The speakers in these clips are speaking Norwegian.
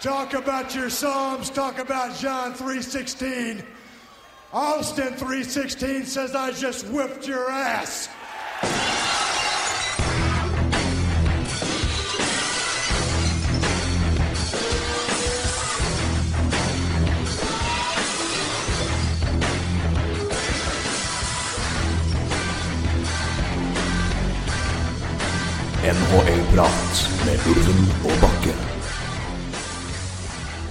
Talk about your Psalms, talk about John 3.16. Austin 3.16 says I just whipped your ass. NHL-prat med Ulven og Bakke.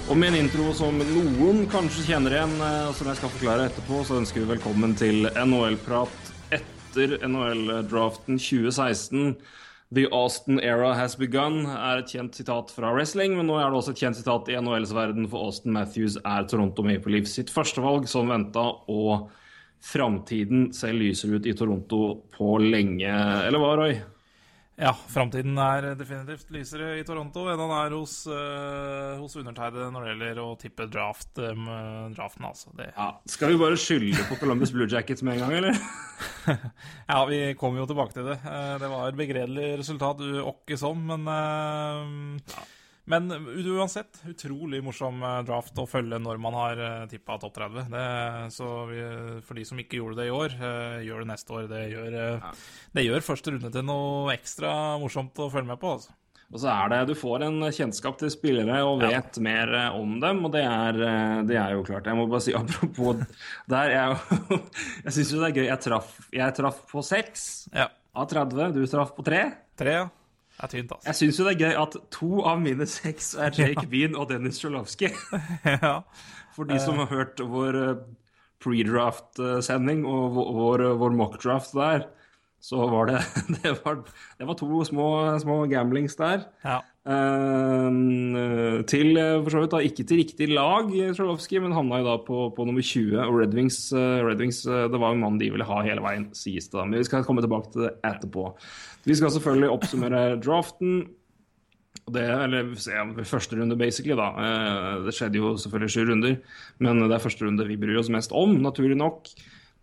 Og med en intro som noen kanskje kjenner igjen, eh, som jeg skal forklare etterpå, så ønsker vi velkommen til NHL-prat etter NHL-draften 2016. The Austin era has begun er et kjent sitat fra wrestling, men nå er det også et kjent sitat i NHLs verden, for Austin Matthews er Toronto Maple Leafs sitt førstevalg, som venta, og framtiden ser lysere ut i Toronto på lenge. Eller hva, Roy? Ja, framtiden er definitivt lysere i Toronto enn han er hos, uh, hos undertegnede når det gjelder å tippe draft, um, draften, altså. Det... Ja, skal vi bare skylde på Columbus Blue Jackets med en gang, eller? ja, vi kommer jo tilbake til det. Uh, det var et begredelig resultat, åkke som, men uh, ja. Men uansett, utrolig morsom draft å følge når man har tippa topp 30. Det, så vi, for de som ikke gjorde det i år, gjør det neste år. Det gjør, ja. det gjør første runde til noe ekstra morsomt å følge med på. altså. Og så er det, Du får en kjennskap til spillere og vet ja. mer om dem, og det er, det er, jo klart. Jeg må bare si apropos der, jeg, jeg syns jo det er gøy. Jeg traff, jeg traff på seks ja. av 30. Du traff på tre. Tre, ja. Det er tynt, altså. Jeg syns jo det er gøy at to av mine seks er Jake Bean og Dennis Sjolowski. ja. For de som har hørt vår pre-draft-sending og vår, vår mock-draft der, så var det Det var, det var to små, små gamblings der. Ja. Uh, til for så vidt da ikke til riktig lag, Trolowski, men havna jo da på, på nummer 20. Og Red Wings, uh, Red Wings uh, det var en mann de ville ha hele veien, sies det da. Men vi skal komme tilbake til det etterpå. Vi skal selvfølgelig oppsummere draften. Det, eller se, første runde, basically, da. Det skjedde jo selvfølgelig sju runder, men det er første runde vi bryr oss mest om, naturlig nok.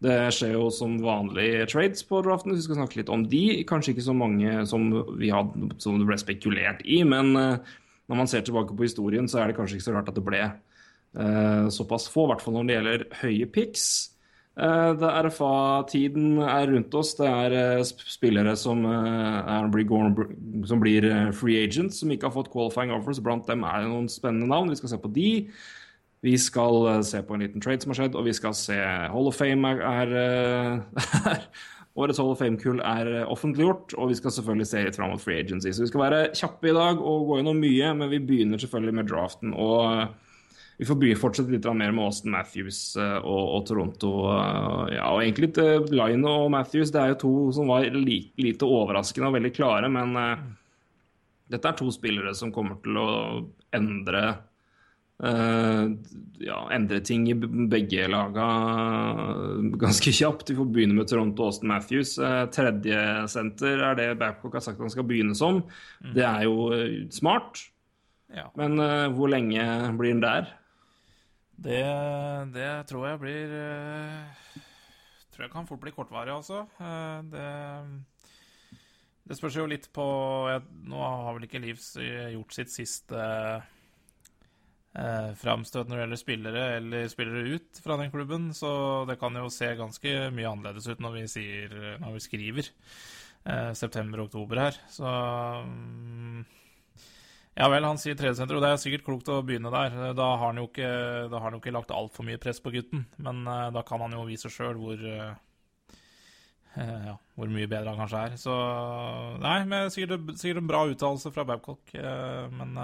Det skjer jo som vanlig trades på draften, vi skal snakke litt om de. Kanskje ikke så mange som, hadde, som det ble spekulert i, men når man ser tilbake på historien, så er det kanskje ikke så rart at det ble uh, såpass få, i hvert fall når det gjelder høye picks. Uh, det RFA-tiden er rundt oss. Det er spillere som, er, som blir free agents, som ikke har fått qualifying offers. Blant dem er det noen spennende navn. Vi skal se på de. Vi skal se på en liten trade som har skjedd, og vi skal se Hall of Fame er, er Årets Hall of Fame-kull er offentliggjort, og vi skal selvfølgelig se litt fram mot free agency. Så vi skal være kjappe i dag og gå gjennom mye, men vi begynner selvfølgelig med draften. og vi får fortsette litt mer med Austin Matthews og, og Toronto. Ja, og egentlig litt Line og Matthews det er jo to som var li, lite overraskende og veldig klare, men dette er to spillere som kommer til å endre Uh, ja, endre ting i begge laga ganske kjapt. Vi får begynne med Toronto Austin Matthews. Uh, tredje senter er det Babcock har sagt han skal begynne som. Mm. Det er jo uh, smart, ja. men hvor lenge blir han der? Det, det tror jeg blir Tror jeg kan fort bli kortvarig, altså. det det spørs jo litt på jeg, Nå har vel ikke Livs gjort sitt siste eh, framstøt når det gjelder spillere eller spillere ut fra den klubben. Så det kan jo se ganske mye annerledes ut når vi, sier, når vi skriver eh, september-oktober her. Så mm, ja vel, han sier tredjesenter, og det er sikkert klokt å begynne der. Da har han jo ikke, da har han jo ikke lagt altfor mye press på gutten, men eh, da kan han jo vise sjøl hvor, uh, ja, hvor mye bedre han kanskje er. Så nei, men sikkert, sikkert en bra uttalelse fra Babcock, uh, men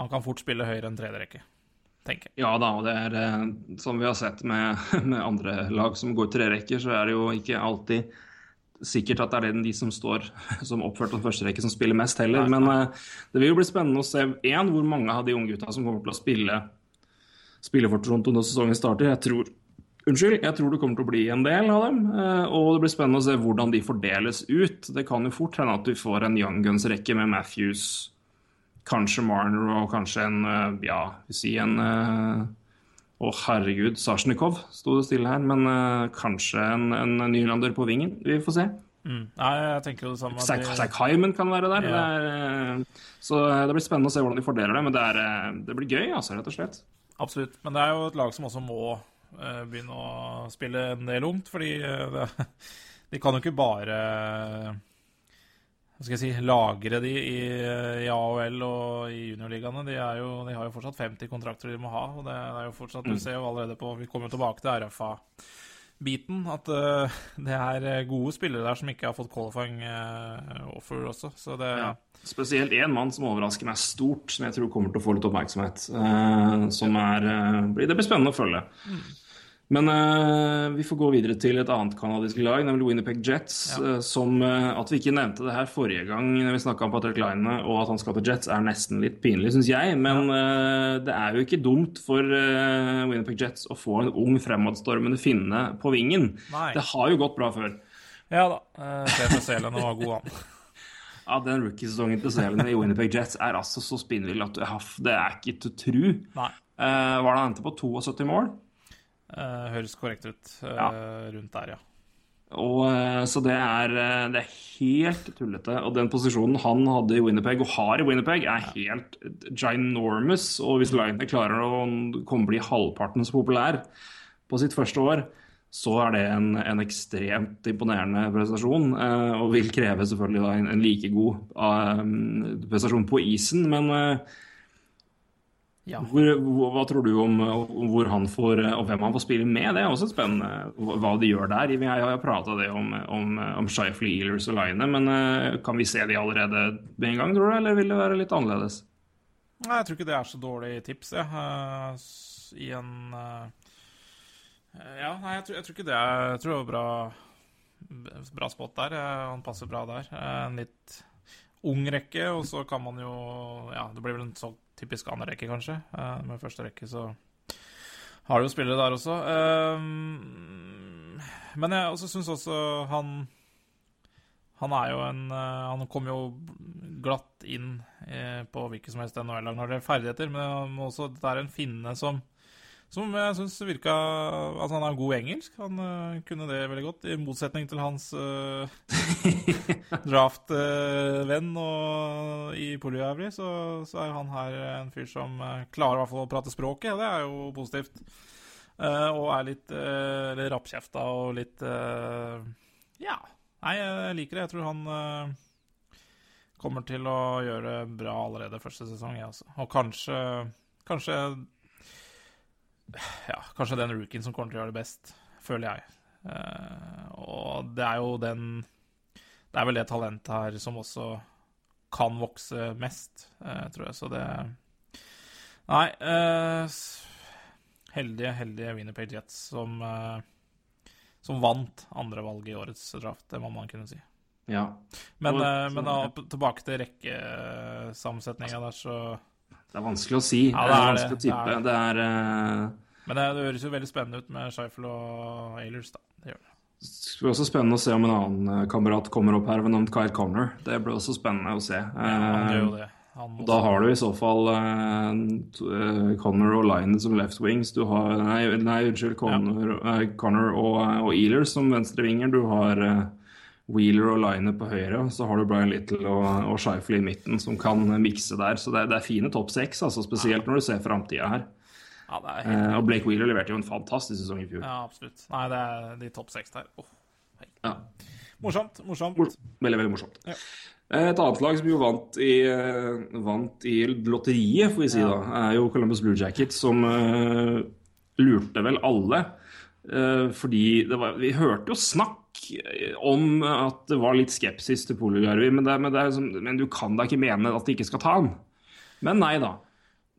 han kan fort spille høyere enn tredje rekke, tenker jeg. Ja da, og det er eh, som vi har sett med, med andre lag som går tre rekker, så er det jo ikke alltid sikkert at det er de som står som oppført på første rekke, som spiller mest heller. Men uh, det vil jo bli spennende å se én, hvor mange av de unge gutta som kommer til å spille, spille for Toronto når sesongen starter. Jeg tror, unnskyld, jeg tror det kommer til å bli en del av dem. Uh, og det blir spennende å se hvordan de fordeles ut. Det kan jo fort hende at du får en Young Guns-rekke med Matthews, kanskje Marner og kanskje en eh, Ja, vi sier en eh, Å, oh, herregud, Sasjnikov sto det stille her. Men uh, kanskje en, en nylander på vingen. Vi får se. Mm. Nei, jeg tenker jo det samme. Zack de- kan være der. Ja. Det er, eh, så det blir spennende å se hvordan de fordeler det, men det, er, eh, det blir gøy, altså, rett og slett. Absolutt. Men det er jo et lag som også må eh, begynne å spille en del ungt, fordi eh, det, de kan jo ikke bare hva skal jeg si, lagre de i, i AHL og i juniorligaene. De, jo, de har jo fortsatt 50 kontrakter de må ha. og det er jo fortsatt, Du ser jo allerede på Vi kommer tilbake til RFA-biten. At uh, det er eh, gode spillere der som ikke har fått qualifying uh, offer også. Så det Ja. Spesielt én mann som overrasker meg stort, som jeg tror kommer til å få litt oppmerksomhet. Uh, som er blir- Det blir spennende å følge. Men uh, vi får gå videre til et annet kanadisk lag, nemlig Winnerpeg Jets. Ja. Uh, som uh, At vi ikke nevnte det her forrige gang når vi snakka om Patrick Line og at han skal til Jets, er nesten litt pinlig, syns jeg. Men det er jo ikke dumt for uh, Winnerpeg Jets å få en ung, fremadstormende finne på vingen. Nei. Det har jo gått bra før. Ja da. Uh, Stefan Selen var god, han. Ja, Den rookiesesongen til Selen i Winnipeg Jets er altså så spinnvill at du, det er ikke til å tru. Nei. Var det han endte på 72 mål? Eh, høres korrekt ut eh, Ja. rundt der, ja. Og, eh, så det er, det er helt tullete. Og den posisjonen han hadde i Winnipeg, og har i Winnipeg, er helt ginormous. Og hvis Line klarer å komme bli halvparten så populær på sitt første år, så er det en, en ekstremt imponerende prestasjon. eh, og vil kreve selvfølgelig da en, en like god prestasjon på isen. Men ja. hvor, hva tror du om, om hvor han får, og hvem han får spille med? Det er også spennende hva de gjør der. Vi har jo prata om, om, om Shifley, Ealers og Line, men eh, kan vi se de allerede med en gang, tror du, eller vil det være litt annerledes? Nei, jeg tror ikke det er så dårlig tips, jeg. Eh, I en eh, Ja, nei, jeg tror, jeg tror ikke det er Jeg tror det var bra, bra spot der. Han passer bra der. En litt ung rekke, og så kan man jo Ja, det blir vel en sånn typisk annen rekke, kanskje. Uh, Med første rekke så har du jo spillere der også. Uh, Men jeg også syns også han han er jo en eh, Han kom jo glatt inn på hvilket som helst NHL-lag når det er ferdigheter, men også, det er en finne som som jeg syns virka Altså, han er god engelsk. Han uh, kunne det veldig godt, i motsetning til hans uh, draft-venn og i Polyavri, så, så er han her en fyr som eh, klarer i hvert fall å prate språket. Det er jo positivt. Og er litt uh, rappkjefta og litt Ja. Nei, jeg liker det. Jeg tror han kommer til å gjøre bra allerede første sesong, jeg også. Og kanskje Kanskje Ja, kanskje den rookien som kommer til å gjøre det best, føler jeg. Eh, og det er jo den Det er vel det talentet her som også kan vokse mest, eh, tror jeg. Så det Nei. eh, heldige, heldige Winnerpage Jets som som vant andrevalget i årets draft, det må man kunne si. Ja. Men, men da tilbake til rekkesammensetninga der, så Det er vanskelig å si. Ja, det det er er vanskelig å det. tippe. Det er, uh... Men det, det høres jo veldig spennende ut med Scheifel og Ailers, da. Det gjør det. det blir også spennende å se om en annen eh, kamerat kommer opp her ved navn Kyle Connor. Det blir også spennende å se. Ja, Han Eh, gjør jo det. Og da har du i så fall uh, eh, Connor og Line som left wings. Du har Nei, nei unnskyld. Connor, eh, Connor og, og Ealer som venstrevinger. Du har eh, Wheeler og Line på høyre. Så har du Brian Little og, og Shifley i midten som kan mikse der. Så det, det er fine topp seks, altså, spesielt når du ser framtida her. Ja, det er helt Eh, og Blake Wheeler leverte jo en fantastisk sesong i fjor. Ja, absolutt. Nei, det er de topp seks der. Åh, Ja. morsomt, morsomt. Veldig, veldig morsomt. Ja. Eh, Et annet lag som jo vant i, eh, vant i lotteriet, får vi si Ja. da, er jo Columbus Blue Jackets, som uh, lurte vel alle. Uh, fordi det var, vi hørte jo snakk eh, om at det var litt skepsis til Poligarvi, men, men, men du kan da ikke mene at de ikke skal ta han. Men nei da.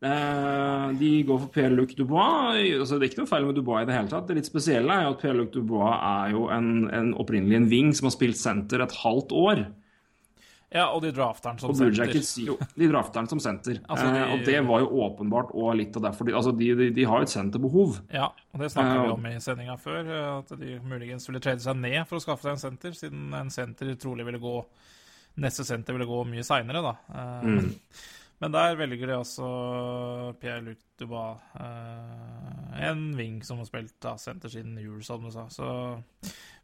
Eh, de går for Pierre-Luc Dubois. Altså, det er ikke noe feil med Dubois i det hele tatt. Det litt spesielle er jo at Pierre-Luc Dubois er jo en, en opprinnelig en wing som har spilt senter et halvt år. Ja, og de drafter han som senter. Jo, de drafter han som senter. Altså, de- eh, og det var jo åpenbart og litt av derfor de, altså, de, de, de har jo et senterbehov. Ja, og det snakka vi om i sendinga før, at de muligens ville trade seg ned for å skaffe seg en senter, siden en senter trolig ville gå Neste senter ville gå mye seinere, da. Eh, Mm. Men der velger de altså Pierre-Luc Dubas eh, en wing som har spilt da, senter siden jul, som du sa. Så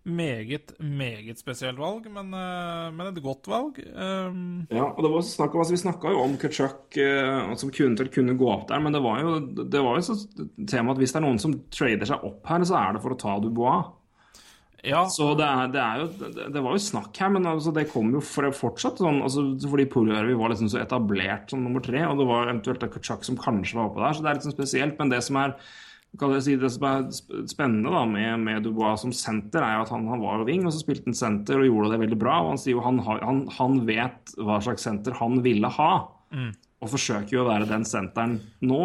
meget, meget spesielt valg, men, eh, men et godt valg. Um, Ja, og det var snakk om, altså Vi snakka jo om Kutchuk eh, som kunne, til kunne gå opp der, men det var jo, det var jo så tema at hvis det er noen som trader seg opp her, så er det for å ta Dubois. ja, Så det, er, det, er jo, det, var jo snakk her, men altså det kom jo for, fortsatt sånn altså Fordi Puljärvi var liksom så etablert som nummer tre, og det var eventuelt Kutchuk som kanskje var oppe der, så det er litt sånn spesielt. Men det som er si, det som er spennende da med, med Dubois som senter, er at han, han var wing, og så spilte han senter og gjorde det veldig bra. og Han sier jo han, han, han vet hva slags senter han ville ha, og forsøker jo å være den senteren nå.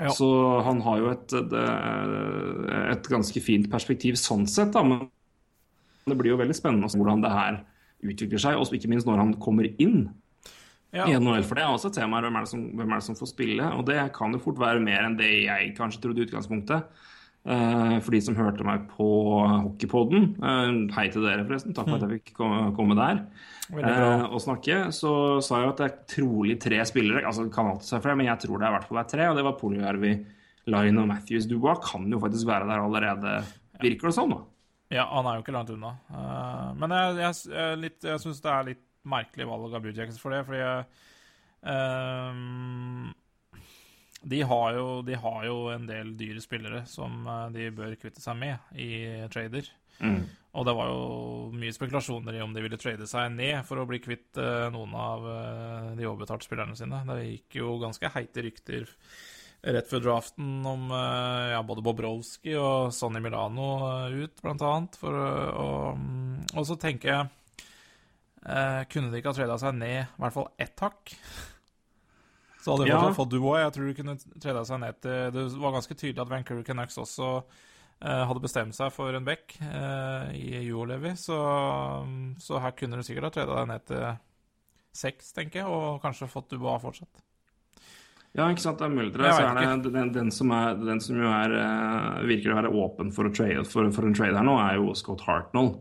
Ja. Så han har jo et, et, et ganske fint perspektiv sånn sett, da. Men det blir jo veldig spennende å se hvordan det her utvikler seg, og ikke minst når han kommer inn ja. i NHL. For det er også et tema her, hvem er, som, hvem er det som får spille? Og det kan jo fort være mer enn det jeg kanskje trodde i utgangspunktet. Uh, for de som hørte meg på Hockeypodden, uh, hei til dere forresten, takk for at jeg fikk komme, komme der uh, og snakke, så sa jeg at det er trolig tre spillere. altså det kan alltid være flere, Men jeg tror det er i hvert fall er tre, og det var Polyarvi, Line og Matthews. Dubois kan jo faktisk være der allerede, virker det sånn, da. Ja, han er jo ikke langt unna. Men jeg, jeg, jeg, litt- jeg syns det er litt merkelig valg av Blue Jackets for det, fordi ehm, de, har jo, de har jo en del dyre spillere som eh, de bør kvitte seg med i trader. Mm. Og det var jo mye spekulasjoner i om de ville trade seg ned for å bli kvitt eh, noen av de overbetalte spillerne sine. Det gikk jo ganske heite rykter rett før draften om ja, både Bobrovskij og Sonny Milano ut, blant annet. For, og, og så tenker jeg eh, Kunne de ikke ha trada seg ned i hvert fall ett hakk? Så hadde de Ja. fått Dubois. Jeg tror de kunne trada seg ned til Det var ganske tydelig at Vancouver Canucks også eh, hadde bestemt seg for en back eh, i Juolevi, så, så her kunne du sikkert ha trada deg ned til seks, tenker jeg, og kanskje fått Dubois fortsatt. Ja, ikke sant, det er mulig. Så er det, den, den som, er, den som jo er, eh, virker å være åpen for, å trade, for, for en trade her nå, er jo Scott Hartnell.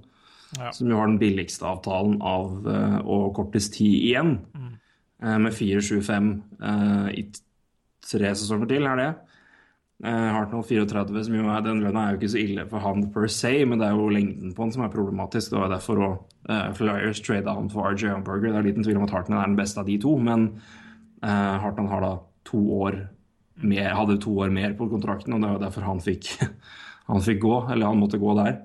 Ja. Som jo har den billigste avtalen av eh, og kortest tid igjen. eh, med 4-7-5 eh, i tre sesonger til, er det. Hartnell 34, som jo er, den lønna er jo ikke så ille for han per se, men det er jo lengden på han som er problematisk. Det var derfor òg uh, Flyers trada han for RJ Hamburger. Det er liten tvil om at Hartnell er den beste av de to, men uh, Hartnell har da to år mer, hadde to år mer på kontrakten, og det var derfor han fikk, han fikk gå, eller han måtte gå der.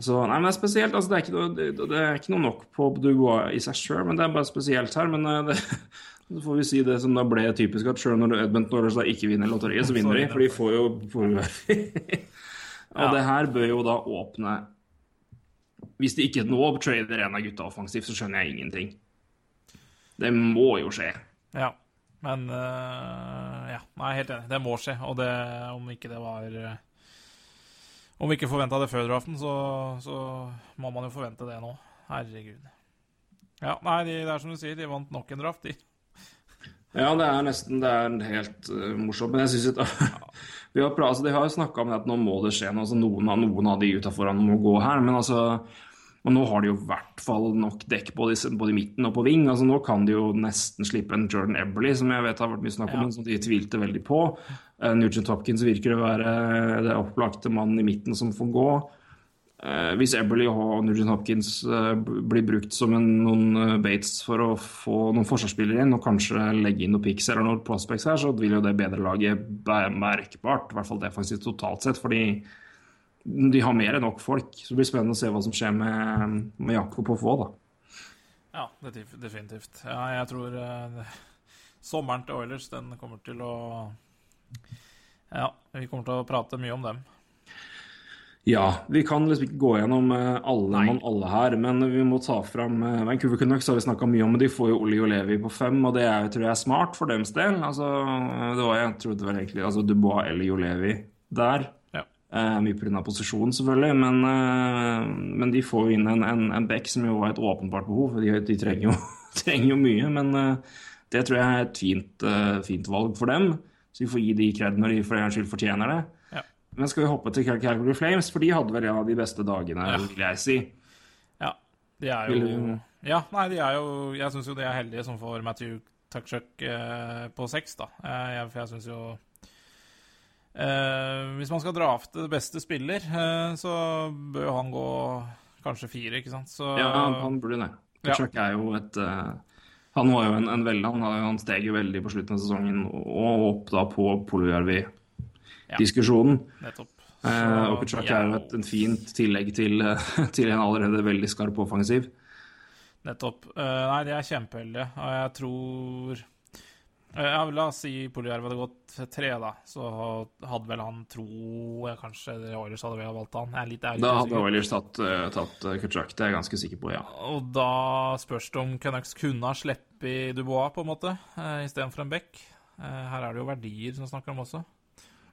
Så nei, men det er spesielt. altså Det er ikke noe, det, det er ikke noe nok på Dubois i seg sjøl, men det er bare spesielt her. Men eh, det, så får vi si det som da ble typisk, at sjøl når Edmund Norris da ikke vinner lotteriet, så vinner de. For de får jo får Og Ja. det her bør jo da åpne Hvis de ikke nå trader en av gutta offensivt, så skjønner jeg ingenting. Det må jo skje. Ja, men uh, Ja, nei, helt enig. Det må skje. Og det, om ikke det var øh, Om vi ikke forventa det før draften, så, så må man jo forvente det nå. Herregud. Ja, nei, de, det er som du sier, de vant nok en draft, de. Ja, det er nesten det er helt uh, morsomt. Men jeg synes ikke vi har, altså, De har jo snakka om det at nå må det skje noe. Altså, noen, av, noen av de gutta foran må gå her. Men altså og nå har de jo i hvert fall nok dekk både både i midten og på ving. altså Nå kan de jo nesten slippe en Jordan Eberly, som jeg vet har vært mye snakk om, Ja. men som de tvilte veldig på. Uh, Nugent Hopkins virker å være det opplagte mannen i midten som får gå. Eh, hvis Eberly og Nugent Hopkins eh, blir brukt som en, noen eh, baits for å få noen forsvarsspillere inn, og kanskje legge inn noen picks eller noen prospects her, så vil jo det bedre laget være merkbart. I hvert fall defensivt totalt sett, fordi de har mer enn nok folk. Så det blir spennende å se hva som skjer med, med Jakob og få, da. Ja, definitivt. Ja, jeg tror uh, sommeren til Oilers, den kommer til å Ja, vi kommer til å prate mye om dem. Ja, vi kan liksom ikke gå gjennom eh, alle Nei. mann alle her, men vi må ta fram eh, Vancouver Canucks har vi snakka mye om, men de får jo Oli og Levi på fem, og det er, tror jeg er smart for deres del. Altså, eh, det var, jeg trodde vel egentlig altså Dubois eller Jo Levi der. Ja. Eh, mye pga. posisjonen, selvfølgelig, men, eh, men de får jo inn en, en, en back som jo var et åpenbart behov. De, de trenger, jo, trenger jo mye, men eh, det tror jeg er et fint, fint valg for dem. Så vi får gi de kred når de for en skyld fortjener det. Ja. Men skal vi hoppe til Cal- Calgary Flames, for de hadde vel en av de beste dagene, Ja. vil jeg si. Ja, de er jo Ja, nei, de er jo Jeg syns jo de er heldige som får Matthew Tuckchuck eh, på seks, da. Eh, jeg, for jeg syns jo Eh, hvis man skal drafte beste spiller, eh, så bør han gå kanskje fire, ikke sant? Så, Ja, han, han burde det. Ja. Er jo et eh, Han var jo en, en veldig han, han steg jo veldig på slutten av sesongen, og opp da på Polujärvi-diskusjonen. nettopp. Eh, og Kachuk ja, er jo et en fint tillegg til, til en allerede veldig skarp offensiv. Nettopp. Uh, nei, de er kjempeheldige, og jeg tror ja, La oss si Poljarv hadde gått tre, da. Så hadde vel han, tror jeg kanskje Oilers hadde vel valgt han. Jeg er Da hadde. Oilers tatt, eh, tatt Kutchak, det er jeg ganske sikker på, ja. Og da spørs det om Canucks kunne ha sluppet Dubois, på en måte, istedenfor en Beck. Eh, her er det jo verdier som snakker om også.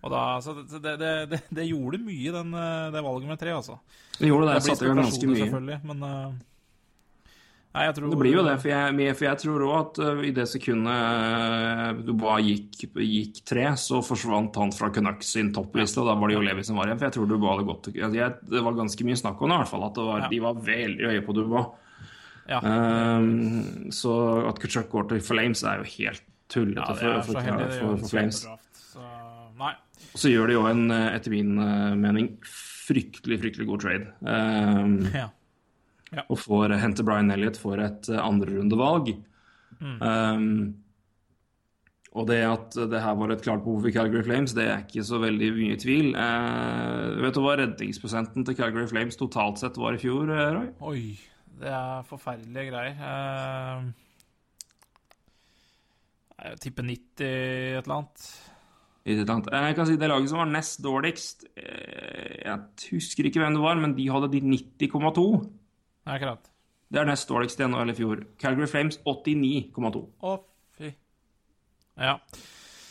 Og da, så det, det, det, det, gjorde mye, den, eh, det valget med tre, altså. Det gjorde det, Det jeg satte i gang ganske mye. selvfølgelig, men eh, Nei, tror Det blir jo det, for jeg, for jeg tror òg at uh, i det sekundet uh, Dubois gikk, gikk tre, så forsvant han fra Canucks sin toppliste, og da var det jo Levi som var igjen. For jeg tror Dubois hadde gått jeg, Det var ganske mye snakk om det, i hvert fall. At det var, Ja. de var veldig høye på Dubois. Ja. Um, så at Kutchuk går til Flames, er jo helt tullete Ja, for, for, heldig. for, for, Flames. Så så gjør de jo en, uh, etter min mening, fryktelig, fryktelig god trade. Um, Ja. Og får hente Brian Elliot for et uh, andrerundevalg. Mm. Um, og det at det her var et klart behov for Calgary Flames, det er ikke så veldig mye tvil. Uh, vet du hva redningsprosenten til Calgary Flames totalt sett var i fjor, uh, Roy? Oi, det er forferdelige greier. Uh, jeg tipper 90 et eller annet. Eh, Jeg kan si Det laget som var nest dårligst eh, Jeg husker ikke hvem det var, men de hadde de 90,2. Det akkurat. Det er nest dårligst i NHL i fjor. Calgary Flames 89,2. Å, fy. Ja.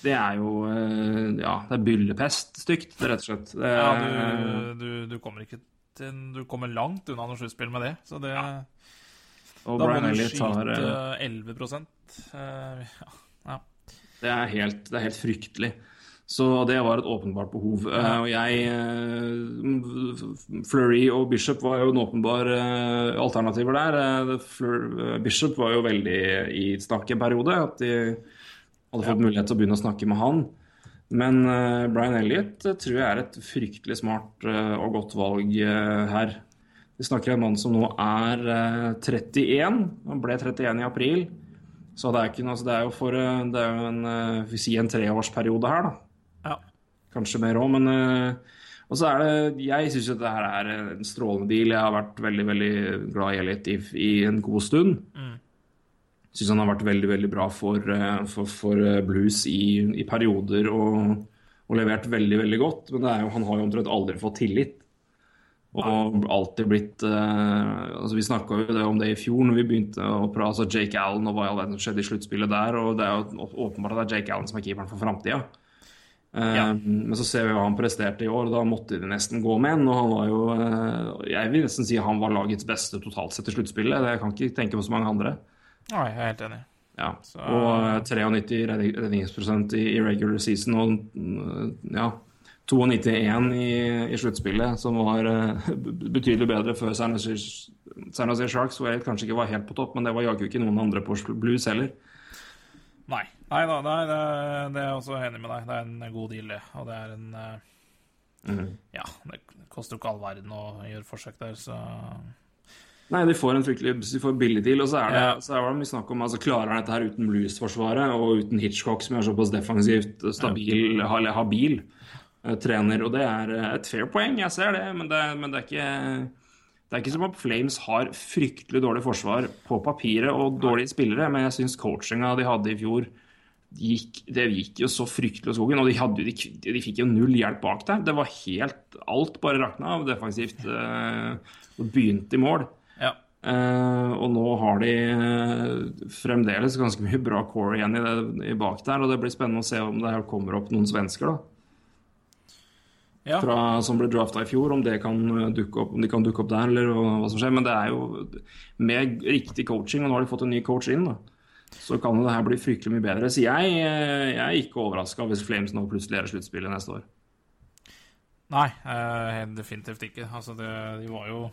Det er jo eh, Ja, det er byllepest stygt, rett og slett. Det, ja du, du, du kommer ikke til Du kommer langt unna noe sluttspill med det. Så det og Da må Brian du Elliott skyte eh, 11 eh, ja. Det er helt, det er helt fryktelig. Så det var et åpenbart behov. Eh, og jeg eh, Fleury og Bishop var jo en åpenbar eh, alternativer der. Fleur, Bishop var jo veldig i snakk en periode. At de hadde fått mulighet til å begynne å snakke med han. Men Brian Elliot tror jeg er et fryktelig smart og godt valg her. Vi snakker om en mann som nå er eh, 31. Han ble 31 i april. Så det er, ikke, altså det er jo for Det er jo en, vi sier en treårsperiode her, da. Ja. Kanskje mer òg, men eh, Og så er det Jeg syns jo det her er en strålende deal. Jeg har vært veldig, veldig glad i Elliot i, i en god stund. Mm. Syns han har vært veldig, veldig bra for, eh, for, for eh, Blues i, i perioder og, og levert veldig, veldig godt. Men det jo, han har jo omtrent aldri fått tillit. Og alltid blitt uh, altså Vi snakka jo om det i fjor når vi begynte å prate altså Jake Allen og hva i all verden skjedde i sluttspillet der. Og det er jo åpenbart at det er Jake Allen som er keeperen for framtida. Ja. Men så ser vi hva han presterte i år, og da måtte de nesten gå med en. Og han var jo eh, Jeg vil nesten si han var lagets beste totalt sett i sluttspillet. Jeg kan ikke tenke på så mange andre. Nei, jeg er helt enig. Ja. Så- Og eh, 93 redning- redningsprosent i, i regular season og mm, ja, 92-1 i, i sluttspillet, som var eh, betydelig bedre før San Jose Sharks, hvor jeg kanskje ikke var helt på topp, men det var jaggu ikke noen andre på Blues heller. Nei. Nei da, nei, det, det er jeg også enig med deg. Det er en god deal, det. Og det er en eh, Mhm. Ja, det koster jo ikke all verden å gjøre forsøk der, så Nei, de får en fryktelig de får billig deal, og så er det, Ja. så er det mye snakk om altså, Klarer han dette her uten Blues-forsvaret og uten Hitchcock, som er såpass defensivt stabil, eller habil eh, trener? Og det er eh, et fair poeng, jeg ser det, men det, men det er ikke det er ikke som om Flames har fryktelig dårlig forsvar på papiret og dårlige spillere, men jeg syns coachinga de hadde i fjor, gikk, det gikk jo så fryktelig av skogen. Og de, de, de fikk jo null hjelp bak der. Det var helt Alt bare rakna av defensivt. Eh, og begynte i mål. ja. Eh, og nå har de eh, fremdeles ganske mye bra core igjen i, det, i bak der. Og det blir spennende å se om det her kommer opp noen svensker da, ja. fra, som ble drafta i fjor. Om, det kan opp, om de kan dukke opp der, eller hva som skjer. Men det er jo med riktig coaching, og nå har de fått en ny coach inn, da. Så kan det her bli fryktelig mye bedre. Så jeg, eh, jeg er ikke overraska hvis Flames nå plutselig er i sluttspillet neste år. Nei, eh, definitivt ikke. Altså, det, de var jo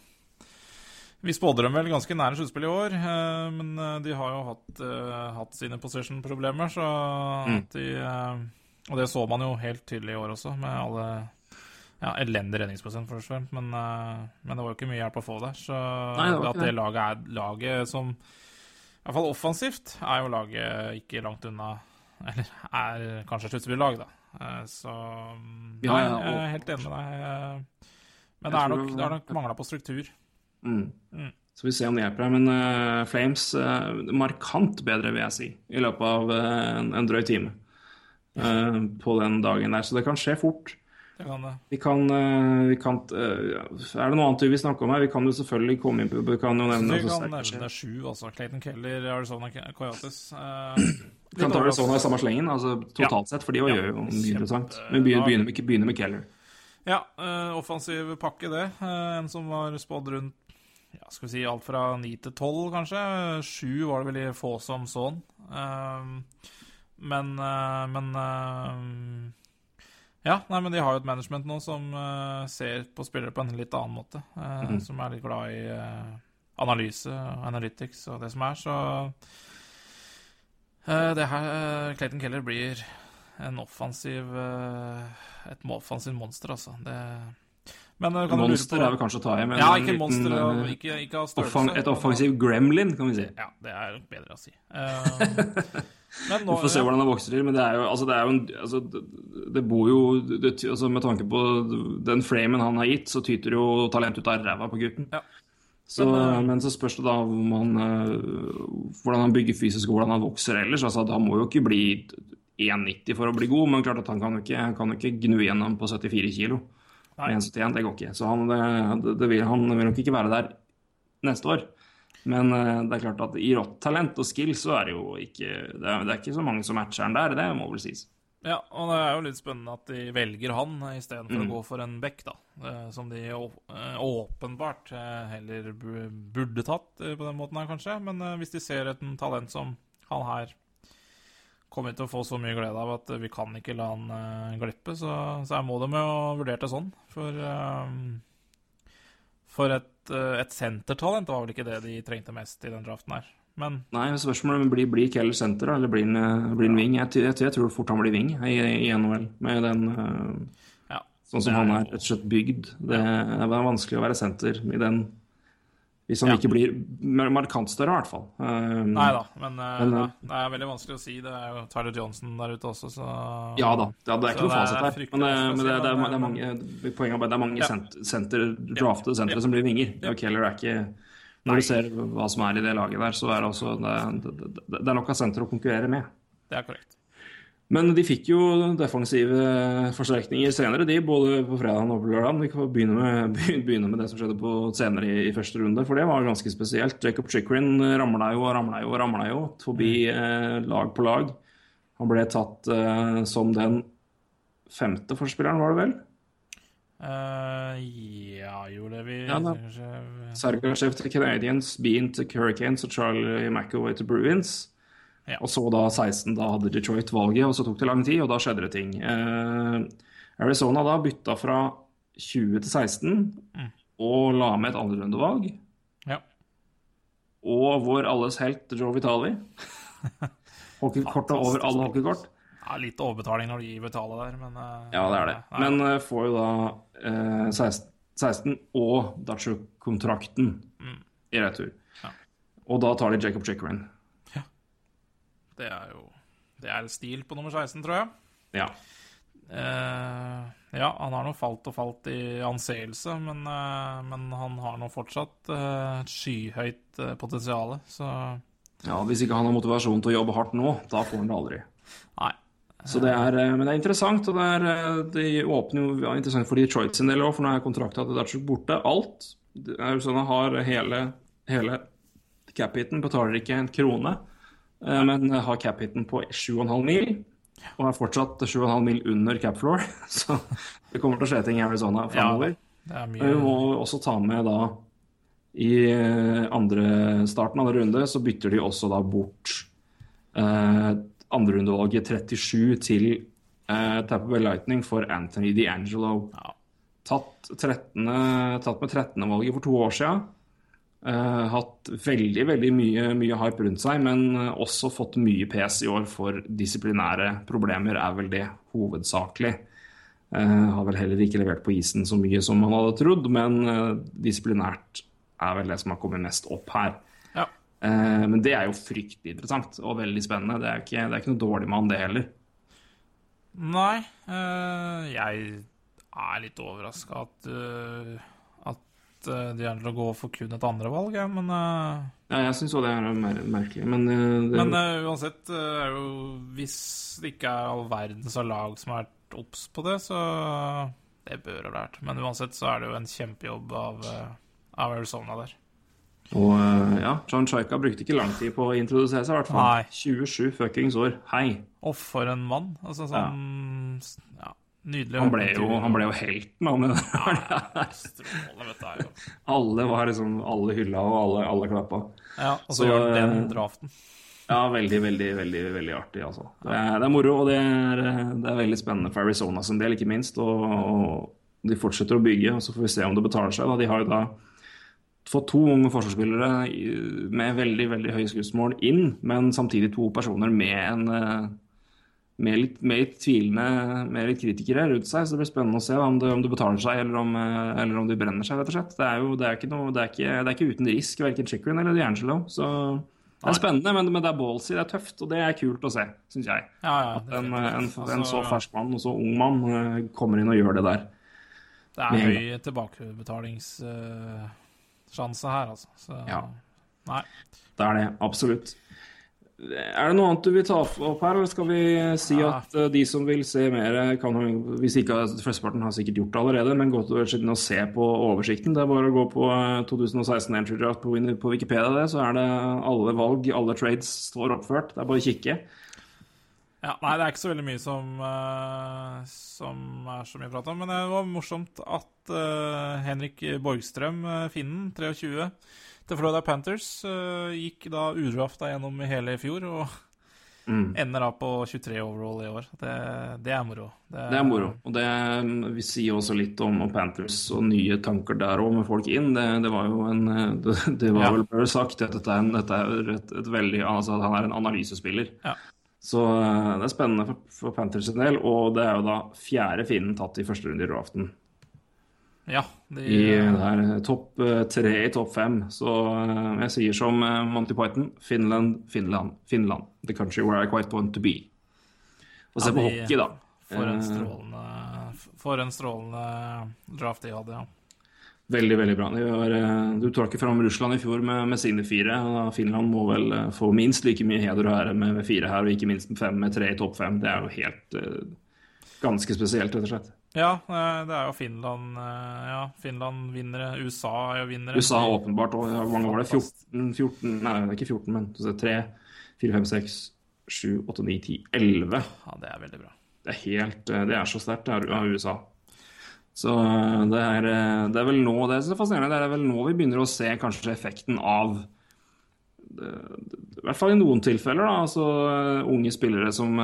Vi spådde dem vel ganske nære sluttspill i år, eh, men de har jo hatt, eh, hatt sine possession-problemer, så Mm. de, Og det så man jo helt tydelig i år også, med alle ja, elendig redningsprosent, fremst. Men, men, det var jo ikke mye hjelp å få der. Så Nei, det at det laget er laget som Hvert fall offensivt er jo laget ikke langt unna Eller er kanskje sluttspillag, da. Så nei, ja, ja, jeg er helt enig med deg. Men det er nok, det er nok mangla på struktur. Mm. Mm. Så vi ser om det hjelper. deg. Men uh, Flames uh, markant bedre, vil jeg si, i løpet av uh, en, en, drøy time på den dagen der. Så det kan skje fort. Det kan det. Vi kan, vi kan Er det noe annet du vil snakke om her? Vi kan jo selvfølgelig komme inn på Vi kan jo nevne Vi kan nevne sju, altså. Clayton Keller, Arizona Coyotes. Vi kan ta Arizona i samme slengen, altså totalt sett, for de ja, gjør jo mye interessant. Men begynner, begynner, med, begynner med Keller. Ja, offensiv pakke, det. en som var spådd rundt ja, skal vi si alt fra ni til tolv, kanskje. Sju var det veldig få som så den. Uh, men Men Ja, nei, men de har jo et management nå som uh, ser på spillere på en litt annen måte. Mm. Som er litt glad i analyse og analytics og det som er, så Det her Clayton Keller blir en offensiv Et offensivt monster, altså. Det men, kan monster er vel kanskje å ta i, men ja, ikke monster, liten, uh, ikke, ikke offang, et offensiv gremlin, kan vi si. Ja, det er bedre å si. Men nå, vi får se hvordan det vokser til, men det er jo, altså, det er jo en, altså, det, bor jo det, altså, Med tanke på den framen han har gitt, så tyter jo talent ut av ræva på gutten. Ja. Så, men, uh, men, så spørs det da man, hvordan han bygger fysisk og hvordan han vokser ellers. Altså, han må jo ikke bli 1,90 for å bli god, men klart at han kan jo ikke, kan jo ikke gnu gjennom på 74 kilo. 1,71, det går ikke. Så han, det, det vil, han, vil, nok ikke være der neste år. Men uh, det er klart at i rått talent og skill så er det jo ikke det er, det er, ikke så mange som matcher han der, det må vel sies. Ja, og det er jo litt spennende at de velger han istedenfor mm. å gå for en back, da. Som de uh, åpenbart heller burde tatt på den måten her, kanskje. Men hvis de ser et talent som han her kommer til å få så mye glede av at vi kan ikke la han glippe. Så, så må de jo vurdere det sånn. For, for et, uh, et sentertalent var vel ikke det de trengte mest i den draften her. Men Nei, spørsmålet blir blir Keller senter, eller blir han blir wing? Jeg, jeg, jeg, tror fort han blir wing i, i NHL, med den ja, Sånn som er, han er rett og slett bygd. Det er vanskelig å være senter i den hvis han ja. ikke blir markant større, i hvert fall. Um, Nei da, men, uh, men uh, det er veldig vanskelig å si. Det er jo Tyler Johnson der ute også, så Ja da, ja, det er ikke noe fasit her. Men, uh, men det, det, er, det, er, mange poenget er det er mange ja. senter, draftede sentre ja. som blir vinger. Ja. Keller er ikke Når du ser hva som er i det laget der, så er det også Det, det er nok av senter å konkurrere med. Det er korrekt. Men de fikk jo defensive forsterkninger senere, de, både på fredag og på lørdag. Vi kan begynne med, begynne med, det som skjedde på senere i, i, første runde, for det var ganske spesielt. Jacob Chickrin ramla jo og ramla jo og ramla jo forbi eh, lag på lag. Han ble tatt eh, som den femte forspilleren, var det vel? Uh, ja, gjorde det vi ja, Sergej til Canadiens, Bean til Hurricanes og Charlie McAway til Bruins. Ja. Og så da 16, da hadde Detroit valget, og så tok det lang tid, og da skjedde det ting. Eh, Arizona da bytta fra 20 til 16 mm. og la med et andrerundevalg. Ja. Og vår alles helt Joe Vitali. Hockeykortet over alle hockeykort. Ja, litt overbetaling når du gir betale der, men uh, Ja, det er det. Nei. Men uh, får jo da uh, 16, 16, og Dutcher-kontrakten mm. i retur. Ja. Og da tar de Jacob Chickering. Det er jo Det er stil på nummer 16, tror jeg. Ja. Uh, ja, han har nå falt og falt i anseelse, men, uh, men han har nå fortsatt uh, skyhøyt skyhøyt potensial, så Ja, hvis ikke han har motivasjon til å jobbe hardt nå, da får han det aldri. Nei. Så det er, men det er interessant, og det, er, det åpner jo ja, interessant for Detroit sin del òg, for nå er kontrakta til Dutchuk borte. Alt. Er jo sånn har hele, hele cap-hiten, betaler ikke en krone. Eh, men har cap-hiten på 7,5 mil. Og er fortsatt 7,5 mil under cap floor, så det kommer til å skje ting i Arizona framover. Ja, mye... Vi må også ta med da I eh, andre starten av andre runde så bytter de også da bort eh, andrerundevalget 37 til eh, Tapper Bay Lightning for Anthony DiAngelo. Ja. Tatt, 13, tatt med 13. valget for to år siden. Uh, hatt veldig veldig mye, mye hype rundt seg, men også fått mye pes i år for disiplinære problemer, er vel det hovedsakelig. Uh, har vel heller ikke levert på isen så mye som man hadde trodd, men uh, disiplinært er vel det som har kommet mest opp her. Ja. men det er jo fryktelig interessant og veldig spennende. Det er ikke, det er ikke noe dårlig mann, det heller. Nei, jeg er litt overraska at Eh, de er til å gå for kun et andrevalg, ja, men uh, Ja, jeg syns òg det er mer merkelig, men uh, det... Men uh, uansett, er jo Hvis det ikke er all verdens av lag som har vært obs på det, så Det bør ha vært. Men uansett så er det jo en kjempejobb av, av Arizona der. Og ja, John Chaika brukte ikke lang tid på å introdusere seg, i hvert fall. Nei. 27 fuckings år. Hei. Og for en mann. Altså sånn ja. ja. Nydelig. Han ble jo, han ble jo helten, han. Ja, strålende, vet du. alle var liksom Alle hylla, og alle, alle klappa. Ja, og så gjør han den draften. Ja, veldig, veldig, veldig veldig artig, altså. Det er, det er moro, og det er, det er, veldig spennende for Arizona sin del, ikke minst. Og, og de fortsetter å bygge, og så får vi se om det betaler seg. Da. De har jo da fått to unge forsvarsspillere med veldig veldig høye skussmål inn, men samtidig to personer med en med litt, med litt, tvilende, med litt kritikere rundt seg. Så det blir spennende å se om det, om det betaler seg, eller om, eh, eller om de brenner seg, rett og slett. Det er jo det er ikke, noe, det er ikke, det er ikke uten risk, verken Chickering eller D'Angelo. Så det er spennende, men, men det er ballsy, det er tøft, og det er kult å se, syns jeg. Ja, ja, At en, en, en, en, så fersk mann og så ung mann eh, kommer inn og gjør det der. Det er høy tilbakebetalingssjanse her, altså. Så, ja. Nei. Det er det, absolutt. Er det noe annet du vil ta opp her, eller skal vi si ja. at uh, de som vil se mer, kan Hvis ikke flesteparten har sikkert gjort det allerede, men gå til å se på oversikten. Det er bare å gå på 2016 eh, entry draft på, på Wikipedia, det, så er det alle valg, alle trades står oppført. Det er bare å kikke. Ja, nei, det er ikke så veldig mye som, uh, som er så mye prat om. Men det var morsomt at uh, Henrik Borgstrøm, finnen, 23 til Florida Panthers. Uh, gikk da udrafta gjennom hele i fjor og mm. ender da på 23 overall i år. Det, det er moro. Det, det, er moro. Og det vi sier også litt om, om Panthers og nye tanker der òg, med folk inn. Det, det, var jo en Det, det var ja. vel bare sagt at dette er, en, dette er et, et, veldig Altså at han er en analysespiller. Ja. Så uh, det er spennende for, for Panthers en del. Og det er jo da fjerde finnen tatt i første runde i draften. Ja, de, I der topp eh, tre i topp fem. Så eh, jeg sier som eh, Monty Python Finland, Finland, Finland. The country where I quite want to be. Og se ja, på hockey, da. For en strålende, for en strålende draft de hadde, ja. Veldig, veldig bra. Var, du trakk fram Russland i fjor med, med sine fire. Finland må vel få minst like mye heder og ære med, med, fire her, og ikke minst med fem med tre i topp fem. Det er jo helt uh, ganske spesielt, rett og slett. Ja, eh, det er jo Finland eh, Ja, Finland vinnere. USA er jo vinnere. USA åpenbart. òg. hvor mange var det? 14, 14 Nei, det er ikke 14, men 3, 4, 5, 6, 7, 8, 9, 10, 11. Ja, det er veldig bra. Det er helt eh, Det er så sterkt av USA. Så det er, det er vel nå det er fascinerende. Det er vel nå vi begynner å se kanskje effekten av I hvert fall i noen tilfeller, da. Altså unge spillere som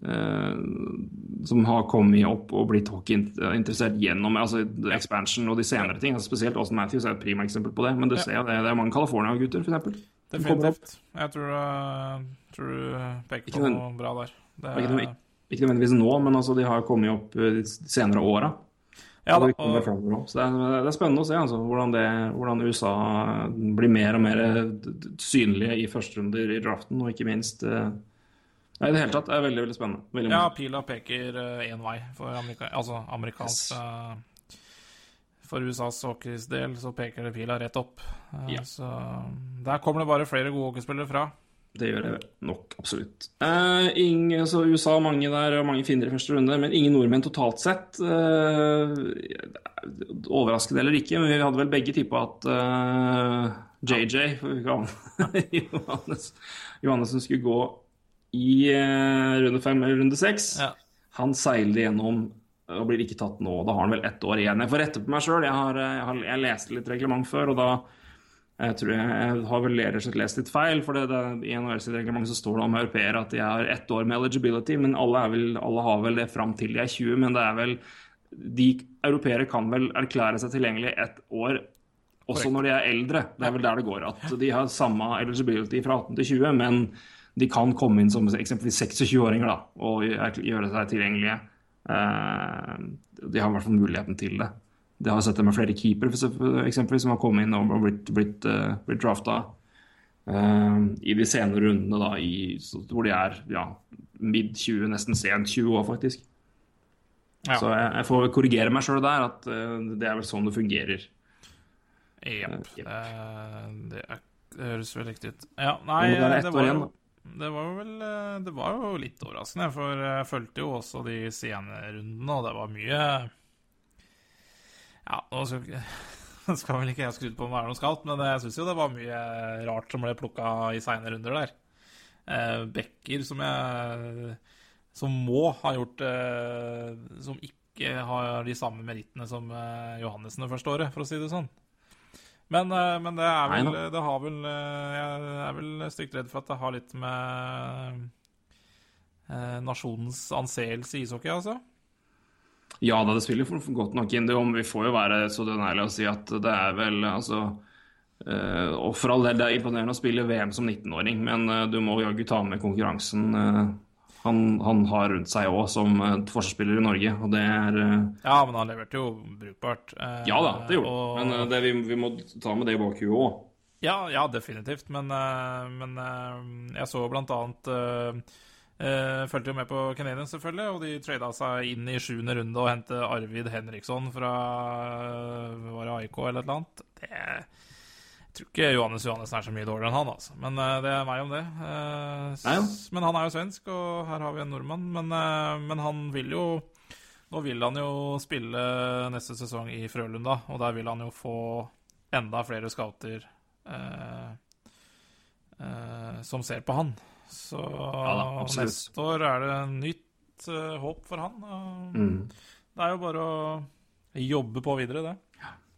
som har kommet opp og blitt hockeyinteressert gjennom altså expansion og de senere ting. Altså spesielt Austin Matthews er et prima eksempel på det. Men du ja. ser det, det er mange California-gutter, f.eks. Definitivt. Jeg tror, uh, tror, du peker på noe bra der. Det er, ikke, ikke nødvendigvis nå, men altså, de har kommet opp de senere åra. Ja, da, og... Så det er, det er, spennende å se altså, hvordan, det, hvordan, USA blir mer og mer synlige i førsterunder i draften, og ikke minst uh, Nei, i det hele tatt. Det er veldig veldig spennende. Veldig ja, pila peker én uh, vei for amerika altså amerikansk yes. uh, For USAs hockeys del så peker det pila rett opp. Uh, ja. Så der kommer det bare flere gode hockeyspillere fra. Det gjør det nok, absolutt. Uh, ingen, så USA mange der, og mange finner i første runde, men ingen nordmenn totalt sett. Uh, overraskende eller ikke, men vi hadde vel begge tippa at uh, JJ Johannes, Johannessen skulle gå i uh, runde fem eller runde seks. Ja. Han seiler gjennom og blir ikke tatt nå. Da har han vel ett år igjen. Jeg får rette på meg sjøl. Jeg, har, eh, jeg, jeg leste litt reglement før, og da jeg tror jeg, jeg har vel rett og slett lest litt feil. for det, det, I NHL sitt reglement så står det om europeere at de har ett år med eligibility, men alle, vel, alle, har vel det fram til de er 20. Men det er vel De europeere kan vel erklære seg tilgjengelig ett år også når de er eldre. Det er vel der det går. At de har samme eligibility fra 18 til 20, men de kan komme inn som eksempelvis 26-åringer da, og gjøre seg tilgjengelige. Eh, de har i hvert fall muligheten til det. Det har sett det med flere keepere eksempelvis, som har kommet inn og blitt, blitt, uh, blitt drafta uh, i de senere rundene, da, i, hvor de er ja, mid 20, nesten sent 20 år, faktisk. Ja. Så jeg, jeg, får korrigere meg sjøl der, at uh, det er vel sånn det fungerer. Jepp. det, det høres vel riktig ut. Ja, nei, det, det var jo det var vel Det var jo litt overraskende, for jeg fulgte jo også de scenerundene, og det var mye ja, nå skal, skal vel ikke jeg skryte på om det er noe skalt, men jeg syns jo det var mye rart som ble plukka i seine runder der. Eh, Bekker som jeg Som må ha gjort eh, Som ikke har de samme merittene som eh, Johannessen det første året, for å si det sånn. Men, eh, men det er vel Det har vel eh, Jeg er vel stygt redd for at det har litt med eh, nasjonens anseelse i ishockey, altså. Ja da, det spiller godt nok inn. Det om Vi får jo være så dønnærlige å si at det er vel altså Og for all del, det er imponerende å spille VM som 19-åring, men du må jaggu ta med konkurransen han, han, har rundt seg òg som forsvarsspiller i Norge, og det er Ja, men han leverte jo brukbart. ja da, det gjorde han. Men det, vi, vi, må ta med det i bakhuet òg. Ja, ja, definitivt. Men, men jeg så blant annet Uh, fulgte jo med på Canadian, selvfølgelig, og de trada seg inn i sjuende runde og hentet Arvid Henriksson fra uh, var det AIK eller et eller annet. Det, jeg tror ikke Johannes Johannessen er så mye dårligere enn han, altså. Men uh, det er meg om det. men han er jo svensk, og her har vi en nordmann. Men, men, han vil jo Nå vil han jo spille neste sesong i Frølunda, og der vil han jo få enda flere scouter som ser på han. Så ja, da, neste år er det nytt uh, håp for han. Mm. Det er jo bare å jobbe på videre, det.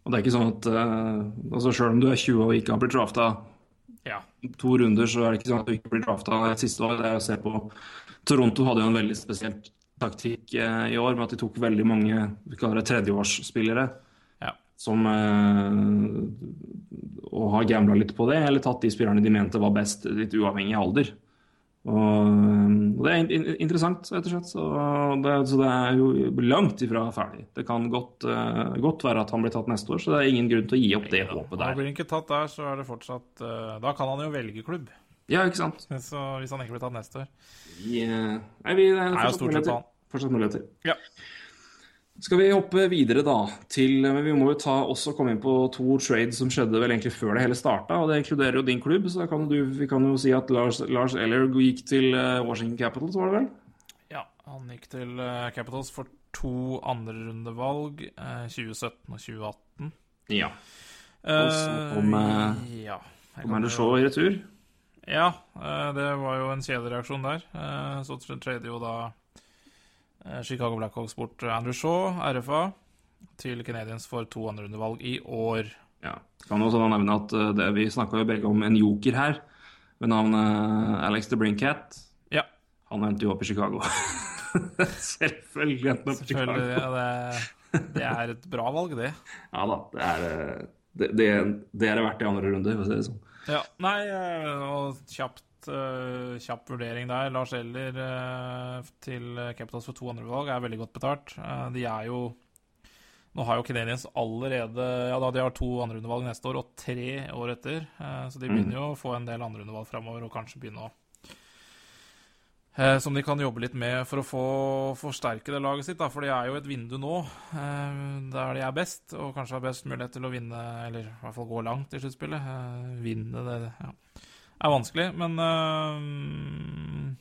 Og det er ikke sånn at uh, altså Selv om du er 20 og ikke har blitt drafta ja. to runder, så er det ikke sånn at du ikke blir drafta siste år. Det er å se på Toronto hadde jo en veldig spesiell taktikk uh, i år med at de tok veldig mange vi kaller det tredjeårsspillere. Ja. Som Og har gambla litt på det, eller tatt de spillerne de mente var best, litt uavhengig av alder. Og, og, Det er interessant, rett og slett. Så det, så det, er jo langt ifra ferdig. Det kan godt, uh, godt, være at han blir tatt neste år, så det er ingen grunn til å gi opp det håpet der. Blir han ikke tatt der, så er det fortsatt uh, Da kan han jo velge klubb. Ja, ikke sant. Så hvis han ikke blir tatt neste år. Yeah. Nei, vi, det er fortsatt, muligheter. fortsatt muligheter. Ja. Skal vi hoppe videre da til Men vi må jo ta, også komme inn på to trades som skjedde vel egentlig før det hele starta. Og det inkluderer jo din klubb, så kan du, vi kan jo si at Lars, Lars Eller gikk til eh, Washington Capitals, var det vel? Ja, han gikk til uh, Capitals for to andrerundevalg, uh, 2017 og 2018. Ja. Og så kom, uh, ja, kom Shaw i retur. Ja, det var jo en kjedereaksjon der. så trader jo da Eh, Chicago Blackhawks bort Andrew Shaw, RFA, til Canadiens for to andrerundevalg i år. Ja. Kan også nevne at eh, det, Vi snakka jo begge om en joker her, ved navn eh, Alex The Brinkett. Ja. Han endte jo opp i Chicago. Selvfølgelig endte han opp i Chicago. Ja, det, det, er et bra valg, det. Ja da. Det er det, det, det er det verdt i andre runde, for å si det sånn. Ja, nei, og kjapt uh, kjapp vurdering der. Lars Eller uh, til Capitals for to andre valg er veldig godt betalt. Uh, de er jo Nå har jo Canadiens allerede Ja, da de har to andreundervalg neste år og tre år etter, så de begynner jo å få en del andreundervalg framover og kanskje begynne å som de kan jobbe litt med for å få forsterke det laget sitt. Da. For det er jo et vindu nå der de er best, og kanskje har best mulighet til å vinne, eller i hvert fall gå langt i sluttspillet. vinne det ja er vanskelig, men uh,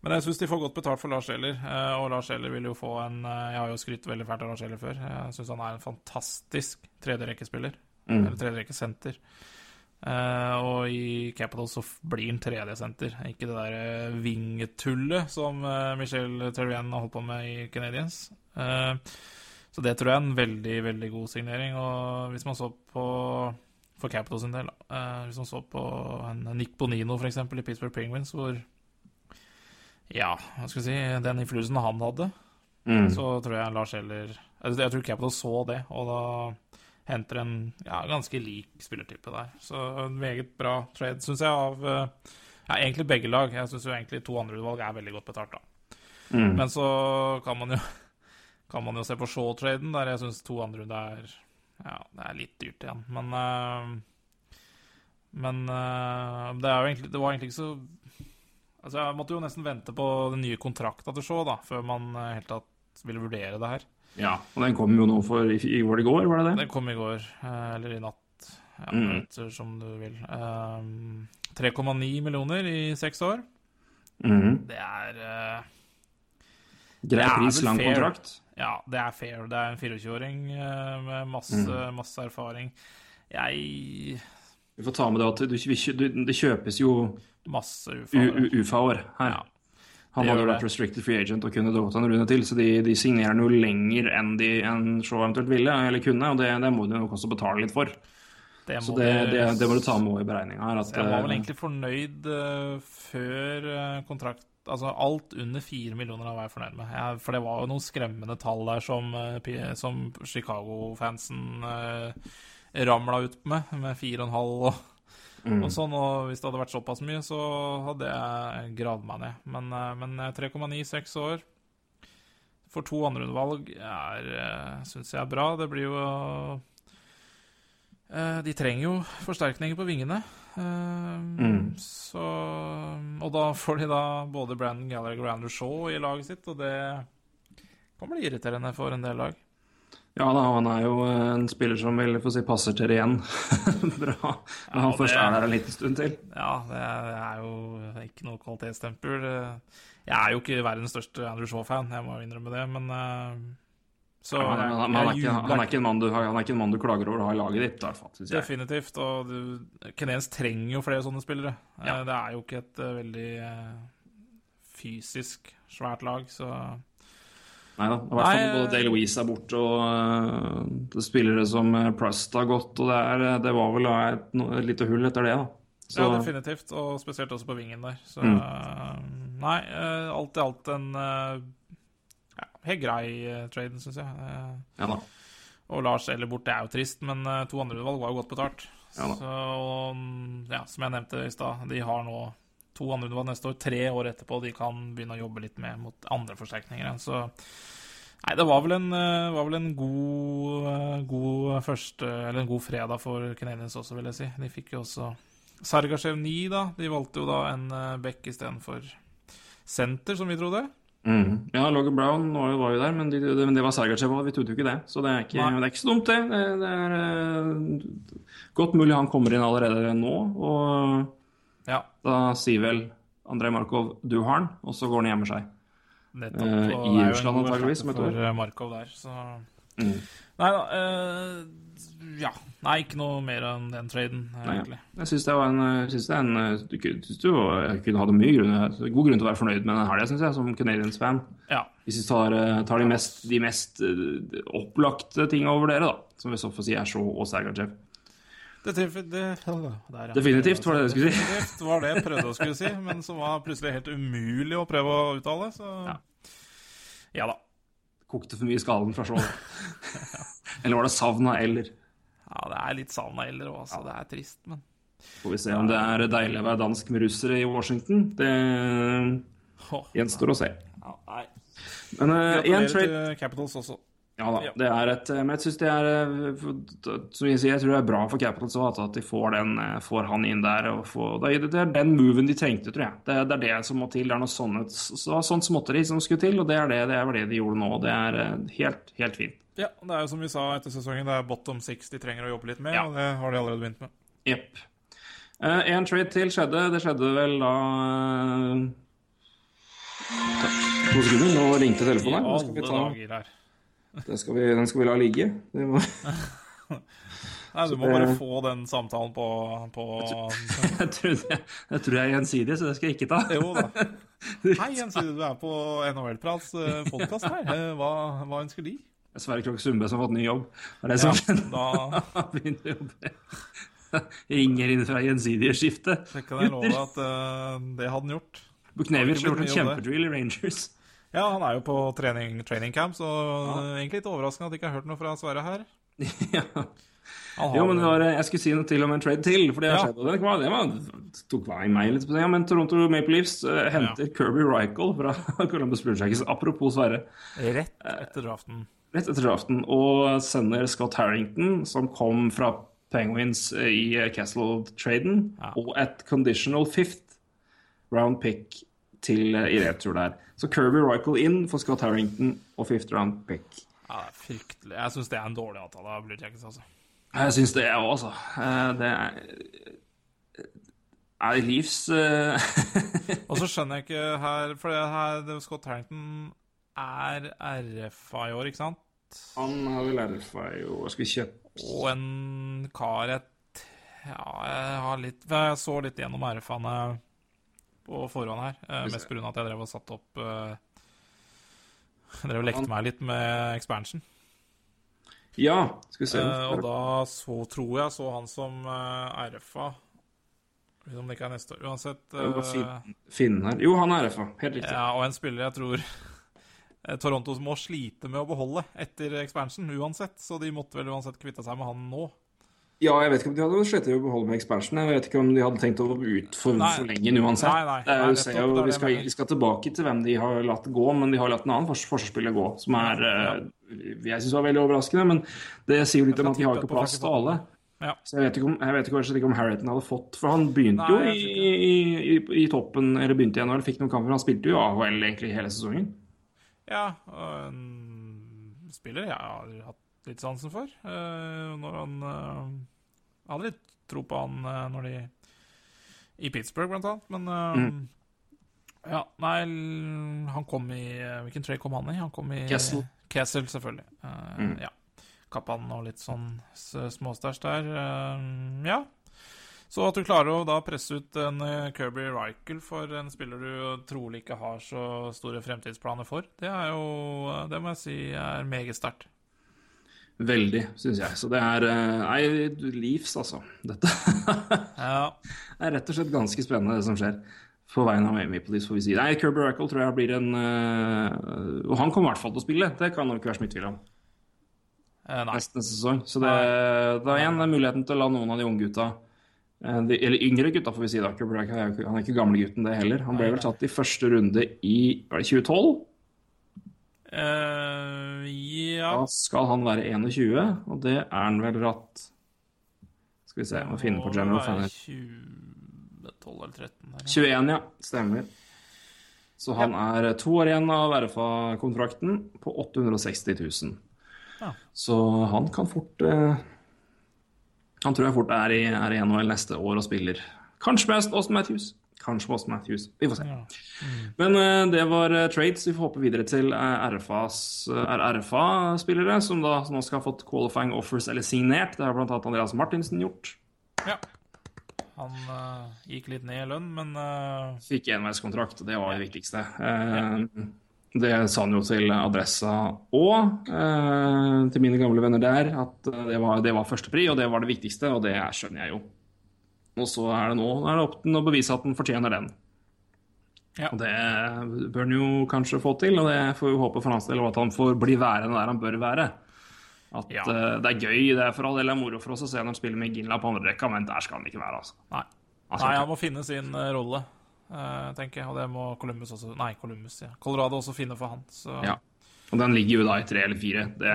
men jeg syns de får godt betalt for Lars Eller, uh, og Lars Eller vil jo få en uh, Jeg har jo skrytt veldig fælt av Lars Eller før. Jeg syns han er en fantastisk tredjerekkespiller. Mm. Eller tredjerekkesenter. Uh, og i Capital så blir han tredjesenter, ikke det der vingetullet som Michel Terrien har holdt på med i Canadiens. så det tror jeg er en veldig, veldig god signering. Og hvis man så på for Capitals en del. Uh, hvis man så på en Nick Bonino f.eks. i Pittsburgh Penguins, hvor Ja, hva skal vi si Den innflytelsen han hadde, mm. så tror jeg Lars Heller Jeg tror Capitals så det, og da henter en ja, ganske lik spillertype der. Så en meget bra trade, syns jeg, av eh, ja, egentlig begge lag. Jeg syns jo egentlig to andreutvalg er veldig godt betalt, da. Mm. Men så kan man jo, kan man jo se på Shaw-traden, der jeg syns to andre er Ja, det er litt dyrt igjen. Men uh, Men uh, det, egentlig, det var egentlig ikke så Altså, jeg måtte jo nesten vente på den nye kontrakta til Shaw, da, før man uh, helt tatt ville vurdere det her. Ja, og den kom jo nå for i, i, Var det i går, var det det? Den kom i går, eller i natt. Ja, Mm. etter som du vil. Um, 3,9 millioner i seks år. Mm. Det er Grei pris, lang kontrakt. Ja, det er fair. Det er en 24-åring eh, med masse, Mm. masse erfaring. Jeg Vi får ta med det at du, du, det kjøpes jo Masse u- ufaglærte. u- UFA-år her. Ja, Han hadde jo vært restricted free agent og kunne dratt en runde til, så de, de signerer noe lenger enn de enn Shaw eventuelt ville, eller kunne, og det, det må de nok også betale litt for. det Så det, det, det må du ta med i beregninga her. Jeg var vel eh, egentlig fornøyd uh, før kontrakt Altså alt under fire millioner var jeg fornøyd med. Jeg, for det var jo noen skremmende tall der som, eh, som Chicago-fansen eh, ramla ut med, med fire og en halv og, mm. og sånn. Og hvis det hadde vært såpass mye, så hadde jeg gravd meg ned. Men, eh, men eh, 3,9 seks år for to andreundervalg syns jeg er bra. Det blir jo eh, De trenger jo forsterkninger på vingene. Mm. Så Og da får de da både Brandon Gallagher og Andrew Shaw i laget sitt, og det kan bli irriterende for en del lag. Ja da, han er jo eh, en spiller som vil få si passer til det igjen. Bra. Når han Ja, først er der en liten stund til. Ja, det er, jo ikke noe kvalitetsstempel. Jeg er jo ikke verdens største Andrew Shaw-fan, jeg må innrømme det, men eh, Så Ja, han, han, han, er ikke, han, er ikke en mann du, han er ikke en mann du klager over å ha i laget ditt. Synes jeg. Definitivt. Og du, trenger jo flere sånne spillere. Ja. Eh, Det er jo ikke et eh, veldig eh, fysisk svært lag, så Nei da. I hvert fall Nei, både Day Louise er borte, og uh, spillere som Prust har gått, og det, er, det var vel et, et lite hull etter det, da. Så, Ja, definitivt. Og spesielt også på vingen der. Så Mm. Nei, alt i alt en ja, helt grei uh, trade, syns jeg. Eh, ja da. Og Lars Eller bort, det er jo trist, men eh, to andre valg var jo godt betalt. Ja. Så, og, ja, som jeg nevnte i stad, de har nå to andre valg neste år, tre år etterpå. De kan begynne å jobbe litt med mot andre forsterkninger. Så Nei, det var vel en, eh, var vel en god, eh, god første Eller en god fredag for Canadiens også, vil jeg si. De fikk jo også Sargasjev 9, da. De valgte jo da en back istedenfor senter, som vi trodde. Mm. Ja, Logan Brown var jo, der, men, de, det, men det var Sergachev, og vi trodde jo ikke det. Så det er ikke, det er ikke så dumt, det. Det, det er uh, godt mulig han kommer inn allerede nå, og Ja, da sier vel Andrej Markov du har han, og så går han og gjemmer seg. nettopp. Uh, i Russland antakeligvis. For Markov der, så Mm. Nei da. eh, ja. Nei, ikke noe mer enn den traden, egentlig. Nei. Jeg syns det var en, jeg synes det er en du, kunne- synes du jeg kunne hatt mye grunn, god grunn til å være fornøyd med den helga, syns jeg, som Canadiens-fan. Ja. Hvis vi tar, eh, tar de mest, de mest eh, opplagte tinga over dere, da, som vi så får si er så og Sergajev. Det, det, der, ja. Definitivt var det det jeg skulle si. Definitivt var det jeg prøvde å skulle si, men som var plutselig helt umulig å prøve å uttale. Så Ja. ja da. Kokte for mye i skallen fra Shaw. Eller var det savna eller? Ja, det er litt savna eller òg, altså. Det er trist, men Får vi se om det er deilig å være dansk med russere i Washington. Det gjenstår å se. Men én Gratulerer trade Capitals også. Ja da, det er et Men jeg syns det er eh, Som jeg sier, jeg tror det er bra for Capitals også, at de får, den, eh, får han inn der. Og får, det er- den moven de trengte, tror jeg. Det, det er det som må til. Det er noe sånt, sånt småtteri som skulle til, og det er det, det er det de gjorde nå. Det er eh, helt, helt fint. Ja, det er jo som vi sa etter sesongen, det er bottom six de trenger å jobbe litt med, Ja. og det har de allerede begynt med. Jepp. En trade til skjedde. Det skjedde vel da eh, To sekunder, nå ringte telefonen. her. Nå skal vi ta, det skal vi, den skal vi la ligge. Det må, Nei, du må det- bare få den samtalen på, på jeg, tror, jeg, jeg tror jeg er gjensidig, så det skal jeg ikke ta. Jo da. Hei, Gjensidig, du er på NHL-prats podkast her. Eh, Hva, hva ønsker de? Sverre Krogh Sundbø som har fått ny jobb. Det er det Ja, som da begynner å jobbe. Ringer inn fra gjensidige skiftet. det kan jeg love at uh, det hadde han gjort. Buknevic har gjort en kjempedrill i Rangers. Ja, han er jo på trening, training camp, så ja. egentlig litt overraskende at jeg ikke har hørt noe fra Sverre her. ja. Jo, men var, jeg skulle si noe til om en trade til, for det har Ja. skjedd. Og det, var, det var, tok meg litt på. Ja, men Toronto Maple Leafs uh, henter Kirby Rykel fra Columbus Blue Jackets. Apropos Sverre. rett etter draften. Rett etter draften. Og sender Scott Harrington, som kom fra Penguins eh, i Castle-traden, Ja. og et conditional fifth round pick til, eh, i retur der. Så Kirby Rykel inn for Scott Harrington og fifth round pick. Ja, er fryktelig. Jeg syns det er en dårlig avtale av Blue Jackets, altså. Jeg syns det, jeg òg, altså. Eh, Det er Er Leafs eh, Og så skjønner jeg ikke her For det her Scott Harrington er RFA i år, ikke sant? Han har vel RFA jo Skal vi kjøpe Og en kar jeg Ja, jeg har litt Jeg så litt gjennom RFA-ene på forhånd her. Uh, Mest pga. at jeg drev og satte opp uh, drev og lekte meg litt med expansion. Ja, skal vi se. Uh, og da så tror jeg så han som uh, RFA om det ikke er neste år. Uansett. uh, må fin- finne her. Jo, han er RFA. Helt riktig. ja, og en spiller jeg tror Toronto må slite med å beholde etter expansion uansett, så de måtte vel uansett kvitte seg med han nå. Ja, jeg vet ikke om de hadde slitt med å beholde med expansion. Jeg vet ikke om de hadde tenkt å utforlenge for, den uansett. Nei, nei. Er Nei, ser jo, vi, skal, vi skal tilbake til hvem de har latt gå, men de har latt en annen fors forsvarsspiller gå, som er eh, Jeg syns var veldig overraskende, men det sier jo litt om at de har ikke plass til alle. Ja. Så jeg vet ikke om, jeg vet ikke, ikke om Harriton hadde fått For han begynte jo i, i, i, i toppen, eller begynte i NHL, fikk noen kamper. Han spilte jo AHL egentlig hele sesongen. Ja, og en spiller jeg har hatt litt sansen for. eh, når han eh, Jeg hadde litt tro på han eh, når de I Pittsburgh, blant annet, men Mm. Ja, nei, han kom i Hvilken trade kom han i? Han kom i Kessel. Kessel, selvfølgelig. Mm. Ja. Kappan og litt sånn småstæsj der. ja. Så at du klarer å da presse ut en Kirby Rykel for en spiller du trolig ikke har så store fremtidsplaner for, det er jo Det må jeg si er meget sterkt. Veldig, syns jeg. Så det er eh, Nei, Leafs, altså. Dette Ja. det er rett og slett ganske spennende, det som skjer. På vegne av Maple Leafs, får vi si. Nei, Kirby Rackle tror jeg blir en eh, Og han kommer i hvert fall til å spille, det kan det ikke være så mye tvil om. Eh. Neste sesong. Så det, da er igjen muligheten til å la noen av de unge gutta eh, de, Eller yngre gutta, får vi si. da. Kirby Rackle han er ikke gamlegutten, det heller. Han ble vel tatt i første runde i var det 2012. Eh, ja Da skal han være 21, og det er han vel ratt Skal vi se, må finne på General Fan. 2012 eller 13 der, ja. 21, ja. Stemmer. Så han er to år igjen av RFA-kontrakten på 860 000. Ja. Så han kan fort uh, Han tror jeg fort er i, er i NHL neste år og spiller. Kanskje mest Austin Matthews. Kanskje Austin Matthews. Vi får se. Ja. Men uh, det var uh, trades. Vi får håpe videre til RFA-spillere, eh, RFA-spillere, som da som nå skal ha fått qualifying offers eller signert. Det har bl.a. Andreas Martinsen gjort. ja. Han uh, gikk litt ned i lønn, men Fikk enveiskontrakt, og det var det viktigste. Ja. det sa han jo til Adressa og eh, til mine gamle venner der, at det var, det var førstepri, og det var det viktigste, og det skjønner jeg jo. Og så er det nå er det opp til å bevise at han fortjener den. Ja. Og det bør han jo kanskje få til, og det får vi håpe for hans del, og at han får bli værende der han bør være. At Ja. uh, det er gøy, det er for all del moro for oss å se når han spiller med Ginla på andre rekka, men der skal han ikke være, altså. nei. altså, Nei, han må finne sin eh, rolle, uh, tenker jeg. Og det må Columbus også Nei, Columbus, ja. Colorado også finne for han. Så Ja. Og den ligger jo da i tre eller fire. Det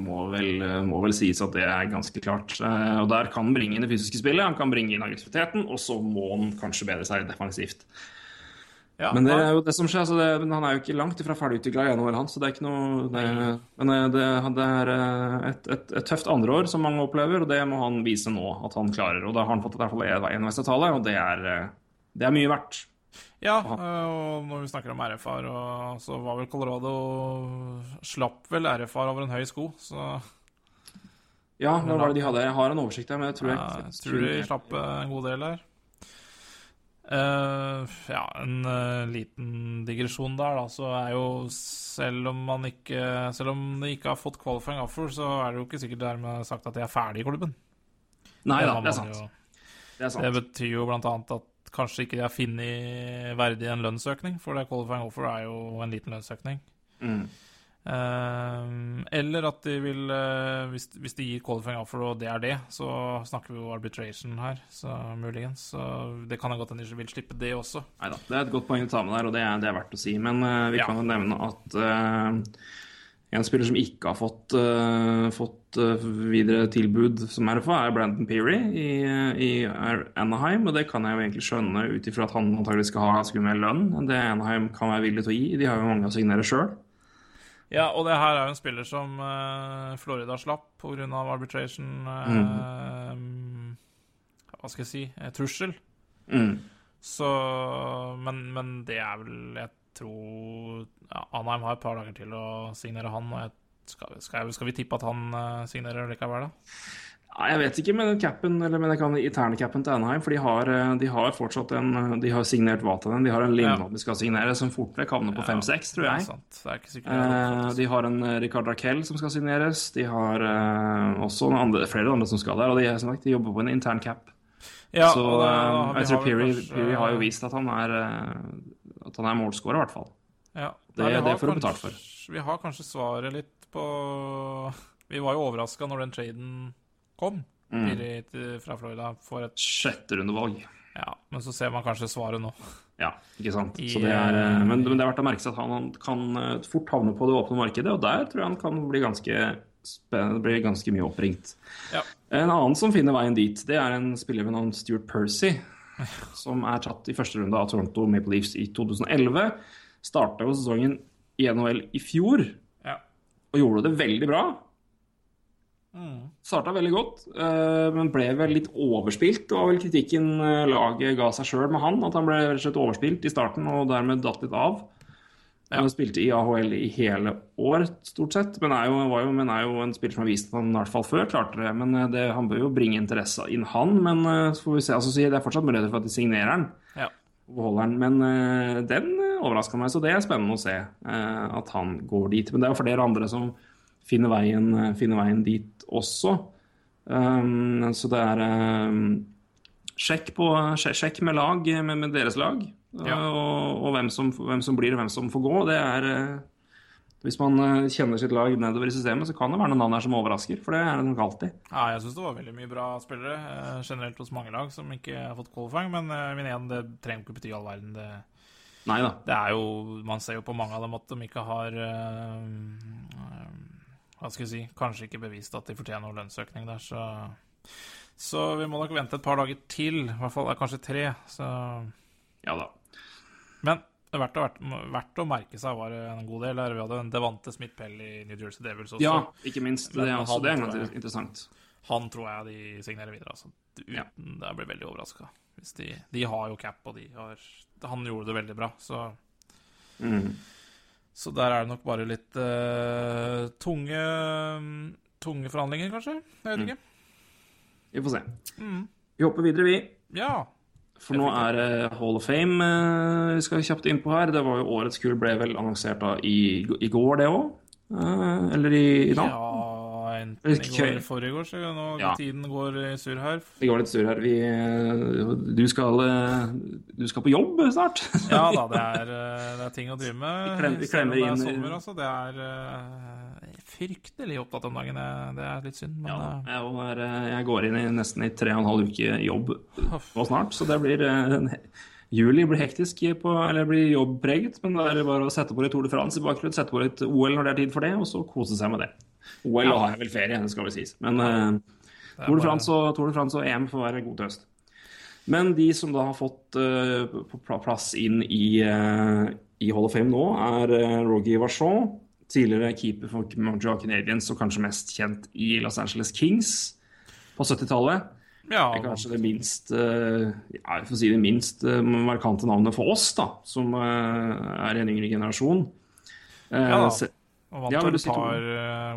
må vel, må vel sies at det er ganske klart. Eh, Og der kan han bringe inn det fysiske spillet, han kan bringe inn aggressiviteten, og så må han kanskje bedre seg defensivt. Ja, Men det er jo det som skjer. Altså det, han er jo ikke langt ifra ferdigutvikla i NHL, han, så det er ikke noe det, Men eh, det, det er eh, et, et, et tøft andreår som mange opplever, og det må han vise nå at han klarer. Og da har han fått i hvert fall enveisavtale, og det er, det er mye verdt. Ja, øh, og når vi snakker om RFR, så var vel Colorado Slapp vel RFR over en høy sko, så Ja, hva var det de hadde? Jeg har en oversikt her, men jeg tror jeg, jeg tror de slapp øh, en god del der. Uh, ja, en uh, liten digresjon der, da, så er jo selv om man ikke Selv om de ikke har fått qualifying offer, så er det jo ikke sikkert dermed sagt at de er ferdig i klubben. Nei da, det, det er sant. jo- Det er sant. Det betyr jo blant annet at kanskje ikke de har funnet verdig en lønnsøkning, for det qualifying offer er jo en liten lønnsøkning. Mm. Eh, eller at de vil uh, hvis, hvis de gir qualifying offer, og det er det, så snakker vi jo arbitration her, så muligens. Så det kan godt hende de vil slippe det også. Neida, Det er et godt poeng å ta med der, og det er, det er verdt å si. Men uh, vi Ja. kan jo nevne at eh, en spiller som ikke har fått, uh, fått uh, videre tilbud som RFA, er Brandon Peary i, i Anaheim. Og det kan jeg jo egentlig skjønne ut ifra at han antakelig skal ha ganske mye lønn enn det Anaheim kan være villig til å gi. De har jo mange å signere sjøl. Ja, og det her er jo en spiller som uh, Florida slapp pga. arbitration mm. Hva skal jeg si trussel. Mm. Så men, men det er vel Jeg tror ja, Anheim har et par dager til å signere han, og jeg, skal, skal, skal vi tippe at han uh, signerer likevel, da? Ja, jeg vet ikke med den capen, eller med den interne capen til Anaheim, for de har, eh, de har fortsatt en De har signert Vatanen. De har en Lindholm de skal signere, som fort vekk havner på 5-6, tror jeg. er er sikkert. Eh, de har en eh, Ricard Raquel som skal signeres. De har eh, også andre, flere andre som skal der. Og de, sagt, de jobber på en intern cap. ja, så og det, eh, jeg tror Peary, har jo vist at han er, eh, at han er målscorer, i hvert fall. Ja, Det- Nei, det får du betalt for. Vi har kanskje svaret litt på Vi var jo overraska når den traden kom Mm. Til- fra Florida for et Sjette rundevalg. Ja, men så ser man kanskje svaret nå. Ja, ikke sant. I, Så det er, eh, eh, men, men det er verdt å merke seg at han, kan eh, fort havne på det åpne markedet, og der tror jeg han kan bli ganske spennende, bli ganske mye oppringt. Ja. En annen som finner veien dit, det er en spiller ved navn Stuart Percy, som er tatt i første runde av Toronto Maple Leafs i 2011. Starta jo sesongen i NHL i fjor, Ja. og gjorde det veldig bra. Mm. Starta veldig godt, eh, men ble vel litt overspilt. Det var vel kritikken eh, laget ga seg sjøl med han, at han ble overspilt i starten og dermed datt litt av. Ja. Han spilte i AHL i hele år, stort sett, men er jo, var jo, men er jo en spiller som har vist at han i hvert fall før klarte det. Men eh, det, han bør jo bringe interesse inn, han. Men eh, så får vi se. Altså, det er fortsatt muligheter for at de signerer han Ja. beholder han. Men eh, den overraska meg, så det er spennende å se at han går dit. Men det er jo flere andre som finner veien, finner veien dit også. Um, så det er um, sjekk, på, sjekk med lag, med, med deres lag, Ja. uh, og, og hvem, som, hvem som blir og hvem som får gå. Det er uh, Hvis man uh, kjenner sitt lag nedover i systemet, så kan det være noen navn her som overrasker, for det er det nok alltid. Ja, jeg syns det var veldig mye bra spillere eh, generelt hos mange lag som ikke har fått qualifying, men eh, min igjen, det trenger ikke bety all verden. Det, Nei da. det er jo Man ser jo på mange av dem at de ikke har øh, eh, Hva skal jeg si Kanskje ikke bevist at de fortjener noen lønnsøkning der, så Så vi må nok vente et par dager til. I hvert fall eh, kanskje tre. Så Ja da. Men det er verdt å, verdt, verdt å merke seg var en god del der. Vi hadde en Devante Smith-Pell i New Jersey Devils også. Ja, ikke minst. Det er, også, det er interessant. Han tror jeg de signerer videre. Altså. Uten, Ja. Jeg blir veldig overraska. De, de har jo cap, og de har Han gjorde det veldig bra, så Mm. Så der er det nok bare litt uh, tunge Tunge forhandlinger, kanskje? Jeg vet Mm. Vi får se. Mm. Vi hopper videre, vi. Ja. For nå er det Hall of Fame eh, vi skal kjapt inn på her. Det var jo Årets kull ble vel annonsert da i, i går, det òg? eller i, i dag? ja enten i går eller forrige går, så nå Ja. tiden går i surr her. Det går litt sur her. Vi, eh, du, skal, eh, du skal på jobb snart. Ja da, det er, eh, det er ting å drive med. Vi klemmer, vi klemmer det er inn- sommer, altså. Det er eh, fryktelig opptatt om dagen. Det det er litt synd, men Ja, eh, jeg, er, eh, jeg går inn i nesten i tre og en halv uke jobb nå snart, så det blir eh, Juli blir hektisk, på, eller blir jobbpreget, men det er bare å sette på litt Tour de France i bakgrunnen, sette på litt OL når det er tid for det, og så kose seg med det. OL har jeg vel ferie, det skal vel sies. Men uh, Tour de, France og, Tour de France og EM får være god til høst. Men de som da har fått uh, plass inn i, uh, i Hall of Fame nå, er uh, Rogie Vachon, tidligere keeper for Montreal Canadiens og kanskje mest kjent i Los Angeles Kings på 70-tallet. Ja, Det er kanskje det minst eh, ja, si det minst eh, markante navnet for oss, da, som eh, er en yngre generasjon. Ja da. og vant, Ja, vel et par,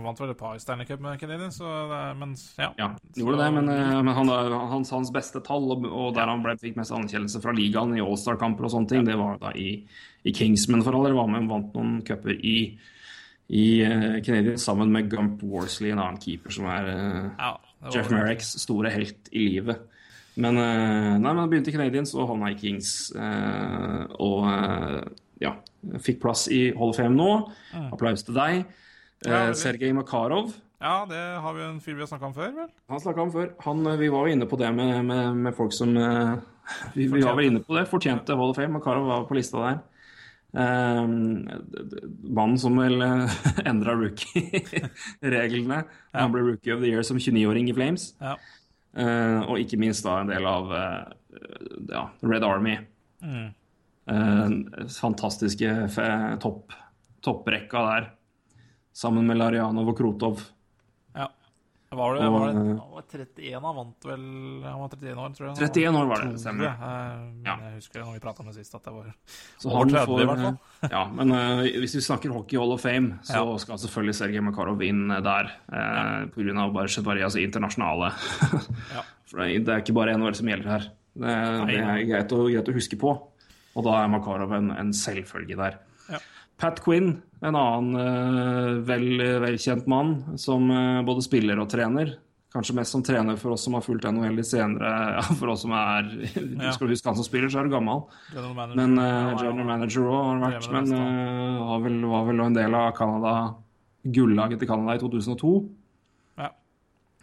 vant vel et par Stanley Cup med Canadiens, så det men ja. Ja, gjorde det, men, men han, hans, hans beste tall, og, og der han ble, fikk mest anerkjennelse fra ligaen i All-Star-kamper og sånne ting, det var da i, i Kingsman for alle. Var med og vant noen cuper i, i uh, Canadiens sammen med Gump Worsley, en annen keeper som er eh, ja Jeff Merricks store helt i livet. Men, eh, nei, men han begynte i Canadiens og havna i Kings. eh, og eh, ja, fikk plass i Hall of Fame nå. Applaus til deg. Ja, Eh. Sergej Makarov. Ja, det har vi en fyr vi har snakka om før, vel? Han snakka om før. Han, eh, vi var jo inne på det med, med, med folk som eh, vi, vi var vel inne på det. Fortjente Hall of Fame. Makarov var på lista der. Eh, mannen som vel uh, endra rookie-reglene. Han ble rookie of the year som 29-åring i Flames. Ja. Eh, og ikke minst da en del av eh, ja, Red Army. Mm. Eh, fantastiske topp, topprekka der. Sammen med Lariano og Krotov. Ja. Var det, var det, eh, han var 31, han vant vel Han var 31 år, tror jeg. 31 år var det, stemmer. Eh, Ja. jeg husker når vi prata med sist, at det var Så over 30 får, i hvert fall. ja, men uh, hvis vi snakker Hockey Hall of Fame, så Ja. skal selvfølgelig Sergej Makarov inn eh, der. Uh, på grunn av bare, altså, internasjonale Ja. For det er ikke bare NHL som gjelder her. Det, det er greit å, greit å huske på. Og da er Makarov en, en selvfølge der. Pat Quinn, en annen eh, vel, velkjent mann som eh, både spiller og trener. Kanskje mest som trener for oss som har fulgt NHL litt senere. Ja, for oss som er Ja. Skal du huske han som spiller, så er du gammel. General manager. Men uh, general manager òg har vært. Men var, vel, var vel en del av Canada gullaget til Canada i 2002. Ja,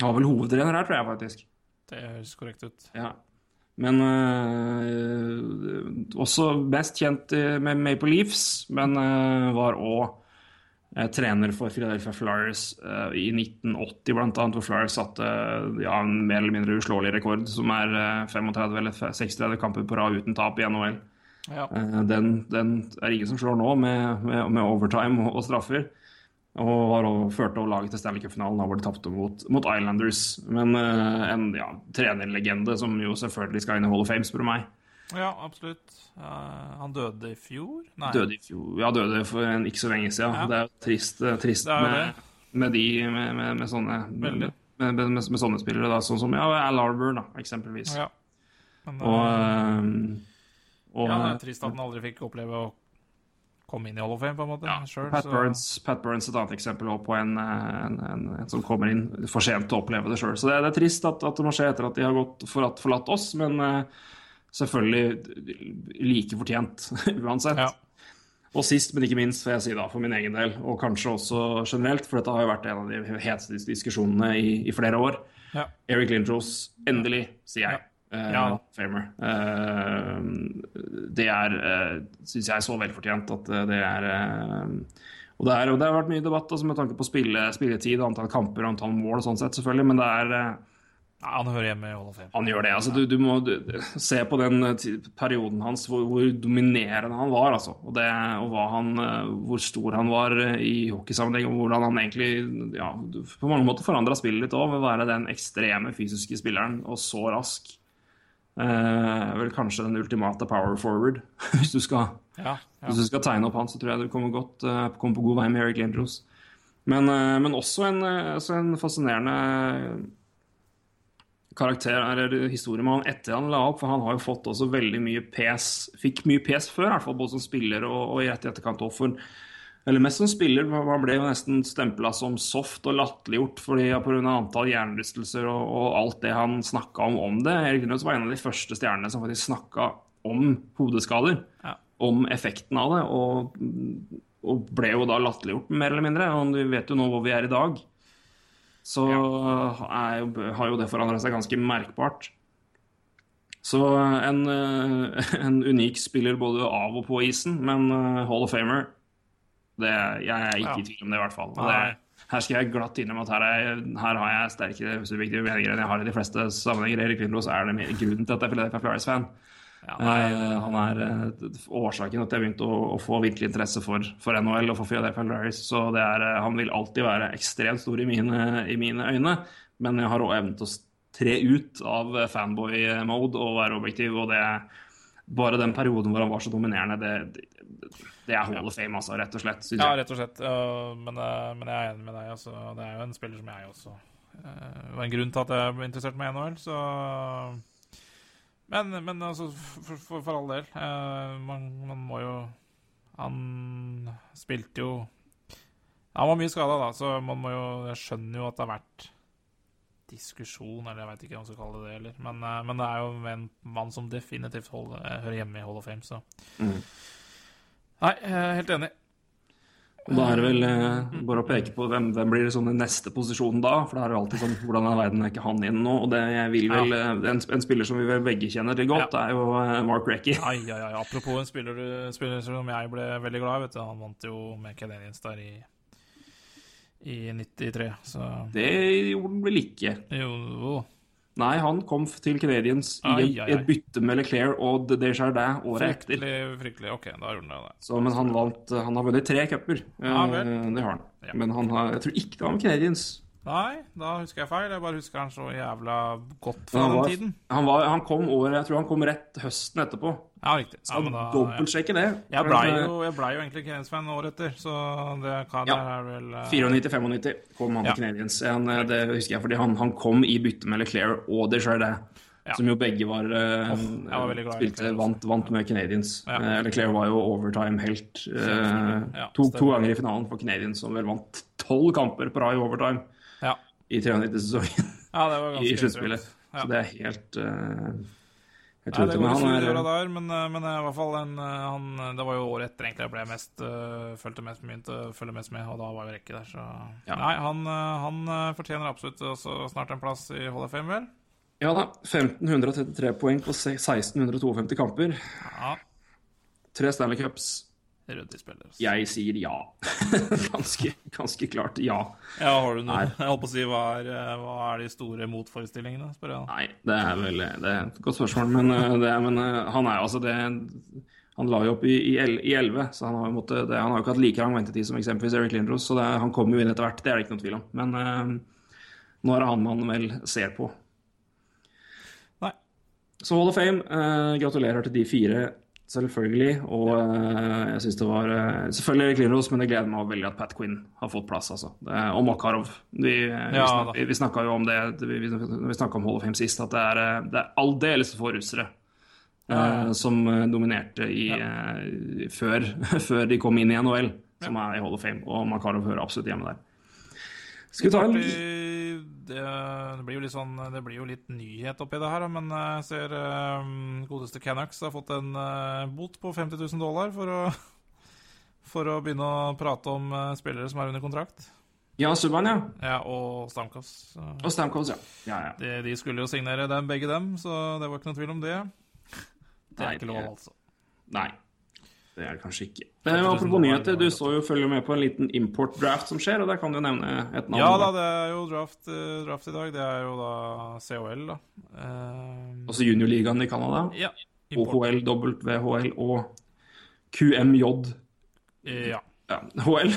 var vel hovedtrener her, tror jeg faktisk. det høres korrekt ut. Ja. Men eh, også mest kjent eh, med Maple Leafs, men eh, var òg trener for Philadelphia Flyers i 1980, blant annet, hvor Flyers satte ja, en mer eller mindre uslåelig rekord, som er eh, 35 eller 36 kamper på rad uten tap i NHL. Ja. Den, den er ingen som slår nå, med, med, med overtime og, og straffer. Og var også, førte laget til Stanley Cup-finalen, hvor de tapte mot, mot Islanders. Men uh, en ja, trenerlegende som jo selvfølgelig skal inn i Hall of Fame, spør du meg. ja, absolutt. Uh, han døde i fjor? Nei. Døde i fjor. Ja, døde for en, ikke så lenge siden. Ja. Det er jo trist, eh, trist er med, med de med, med, med sånne Veldig. med, med, med, sånne spillere, da, sånn som ja, Al Arbor, da, eksempelvis. Ja. Men, Og, eh, og ja, det er trist at han aldri fikk oppleve å komme inn i Hall of Fame, på en måte. Ja, selv, Pat, så- Burns, Pat Burns et annet eksempel også på en, en, en, en som kommer inn for sent til å oppleve det sjøl. Så det, det er trist at, at det må skje etter at de har gått forlatt, forlatt oss, men uh, selvfølgelig like fortjent uansett. Ja. Og sist, men ikke minst, får jeg si da, for min egen del, og kanskje også generelt, for dette har jo vært en av de heteste diskusjonene i, i flere år. Ja. Eric Lindros, endelig, sier jeg. Ja. Eh, Ja. Famer. Eh, det er, uh, syns jeg, så velfortjent at eh, det er eh, og det, er, og det har vært mye debatt altså, med tanke på spille, spilletid, antall kamper og antall mål, og sånn sett, selvfølgelig, men det er eh, Ja, han hører hjemme i Hall of Fame. han gjør det. altså Du, du må du, se på den eh, perioden hans, hvor, hvor dominerende han var. altså, Og, det, og han, eh, hvor stor han var eh, i hockeysammenheng, og hvordan han egentlig ja, på mange måter forandra spillet litt òg, ved å være den ekstreme fysiske spilleren, og så rask. Eh, vel kanskje den ultimate power forward, hvis du skal Ja, ja. hvis du skal tegne opp han, så tror jeg du kommer, godt, uh, kommer på god vei med Eric Lindros. Men, uh, men også, en, eh, også en fascinerende karakter, eller historie med han etter han la opp, for han har jo fått også veldig mye pes, fikk mye pes før, i hvert fall både som spiller og, og i rett i etterkant også for eller mest som spiller, han ble jo nesten stempla som soft og latterliggjort pga. antall hjernerystelser og, og alt det han snakka om om det. Erik Lindros var en av de første stjernene som faktisk snakka om hodeskader Ja. om effekten av det, og, og ble jo da latterliggjort, mer eller mindre. Og vi vet jo nå hvor vi er i dag. Så jo, har jo det forandra seg ganske merkbart. Så en, eh, en unik spiller både av og på isen, men eh, Hall of Famer det, Jeg er ikke i tvil om det, i hvert fall. Det, her skal jeg glatt innrømme at her, er, her har jeg sterkere subjektive meninger enn jeg har i de fleste sammenhenger. Erik Lindros er det grunnen til at jeg er Philadelphia Flyers-fan. Ja, Eh, han er eh, årsaken til at jeg begynte å, å få virkelig interesse for, for NHL og for Philadelphia Flyers. Så det er, eh, han vil alltid være ekstremt stor i mine, i mine øyne. Men jeg har òg evnen til å tre ut av fanboy-mode og være objektiv. Og det bare den perioden hvor han var så dominerende, det, det, er Hall of Fame, altså, rett og slett. Ja, rett og slett. men, øh, men jeg er enig med deg. Altså. Det er jo en spiller som jeg også Det var en grunn til at jeg ble interessert med NHL, så Men, men altså, for, for, for all del. øh, man, man må jo Han spilte jo Han var mye skada, da, så man må jo Jeg skjønner jo at det har vært diskusjon, eller jeg veit ikke hva man skal kalle det eller. Men, men det er jo en mann som definitivt hold, øh, hører hjemme i Hall of Fame, så Mm. Nei, jeg er helt enig. Og da er det vel eh, bare å peke på hvem, hvem blir sånn i neste posisjon da. For det er jo alltid sånn Hvordan er verden er ikke han inn nå? Og det jeg vil vel ja. en, en spiller som vi vel begge kjenner til godt, er jo eh, Mark Recky. Ai, ai, ai. Apropos en spiller, spiller som jeg ble veldig glad i. vet du. Han vant jo med Canadiens der i, i 93, så Det gjorde han vel ikke. Jo Nei, han kom til Canadiens i, et bytte med Leclerc og Desjardins året etter. Fryktelig, fryktelig. Ok, da gjorde han det. Så, men han vant Han har vunnet tre cuper. Ja, Eh, det har han. Ja. Men han har, jeg tror ikke det var med Canadiens. Nei, da husker jeg feil. Jeg bare husker han så jævla godt fra Han, den var, tiden. han, var, han kom året Jeg tror han kom rett høsten etterpå. Ja, riktig. Ja, da, ja. dobbeltsjekke det. Jeg blei jo, ble jo egentlig Canadiens-fan året etter, så det kan, Ja. er vel uh... 94-95 kom han Ja. til Canadiens. Eh, det husker jeg fordi han, han kom i bytte med Leclerc og Desjardins. Ja. Som jo begge var, eh, var spilte, vant, vant med Canadiens. Ja. Eh, Leclerc var jo overtime-helt. Eh, Ja, to, to ganger i finalen for Canadiens, som vel vant tolv kamper på rad i overtime. I 93-sesongen ja, det var i sluttspillet. Ja. Så det er helt uh, Helt Nei, det går ikke døra er der, men, eh, men eh, i hvert fall en, eh, han, Det var jo året etter egentlig jeg ble mest uh, fulgte mest begynte å følge mest med, og da var jo Rekke der, så Ja. Nei, han, eh, han eh, fortjener absolutt også snart en plass i Hall of Fame, vel? Ja da. 1533 poeng på 1652 kamper. Ja. Tre Stanley Cups. Ryddig spiller. altså. Jeg sier ja. ganske, ganske klart ja. Ja, har du noe Nei. Jeg holdt på å si, hva er, eh, hva er de store motforestillingene, spør jeg. Nei, det er vel det er et godt spørsmål, men, eh, det, men eh, han er jo altså det Han la jo opp i, i, i 11, så han har jo måttet, det, han har jo ikke hatt like lang ventetid som eksempelvis Eric Lindros, så det, er- han kommer jo inn etter hvert, det er det ikke noe tvil om. Men uh, nå er det han man vel ser på. Nei. Så Hall of Fame, uh, gratulerer til de fire, selvfølgelig. Og eh, jeg syns det var eh, Selvfølgelig Erik Lindros, men det gleder meg veldig at Pat Quinn har fått plass, altså. Det, og Makarov. Vi, ja, vi, Ja, vi snakka jo om det vi, vi, snakket om Hall of Fame sist, at det er, eh, det er aldeles få russere. eh, som eh, dominerte i, eh, før, før de kom inn i NHL, som er i Hall of Fame. Og Makarov hører absolutt hjemme der. Skal vi ta en Det, det, blir jo litt sånn Det blir jo litt nyhet oppi det her, men jeg ser um, godeste Canucks har fått en uh, bot på 50 000 dollar for å for å begynne å prate om uh, spillere som er under kontrakt. Ja, Subhaan, ja. Ja, og Stamkos. Og Stamkos, ja. ja, ja. De, de skulle jo signere dem, begge dem, så det var ikke noe tvil om det. Det Nei, er ikke lov, altså. Nei. Det er det kanskje ikke. 50 000 Eh, apropos nyheter, du så jo følger med på en liten import-draft som skjer, og der kan du nevne et navn. Ja da, det er jo draft, eh, draft i dag. Det er jo da COL, da. Eh, Altså juniorligaen i Canada. ja. import. OHL, WHL og QMJ. Ja. Ja, HL.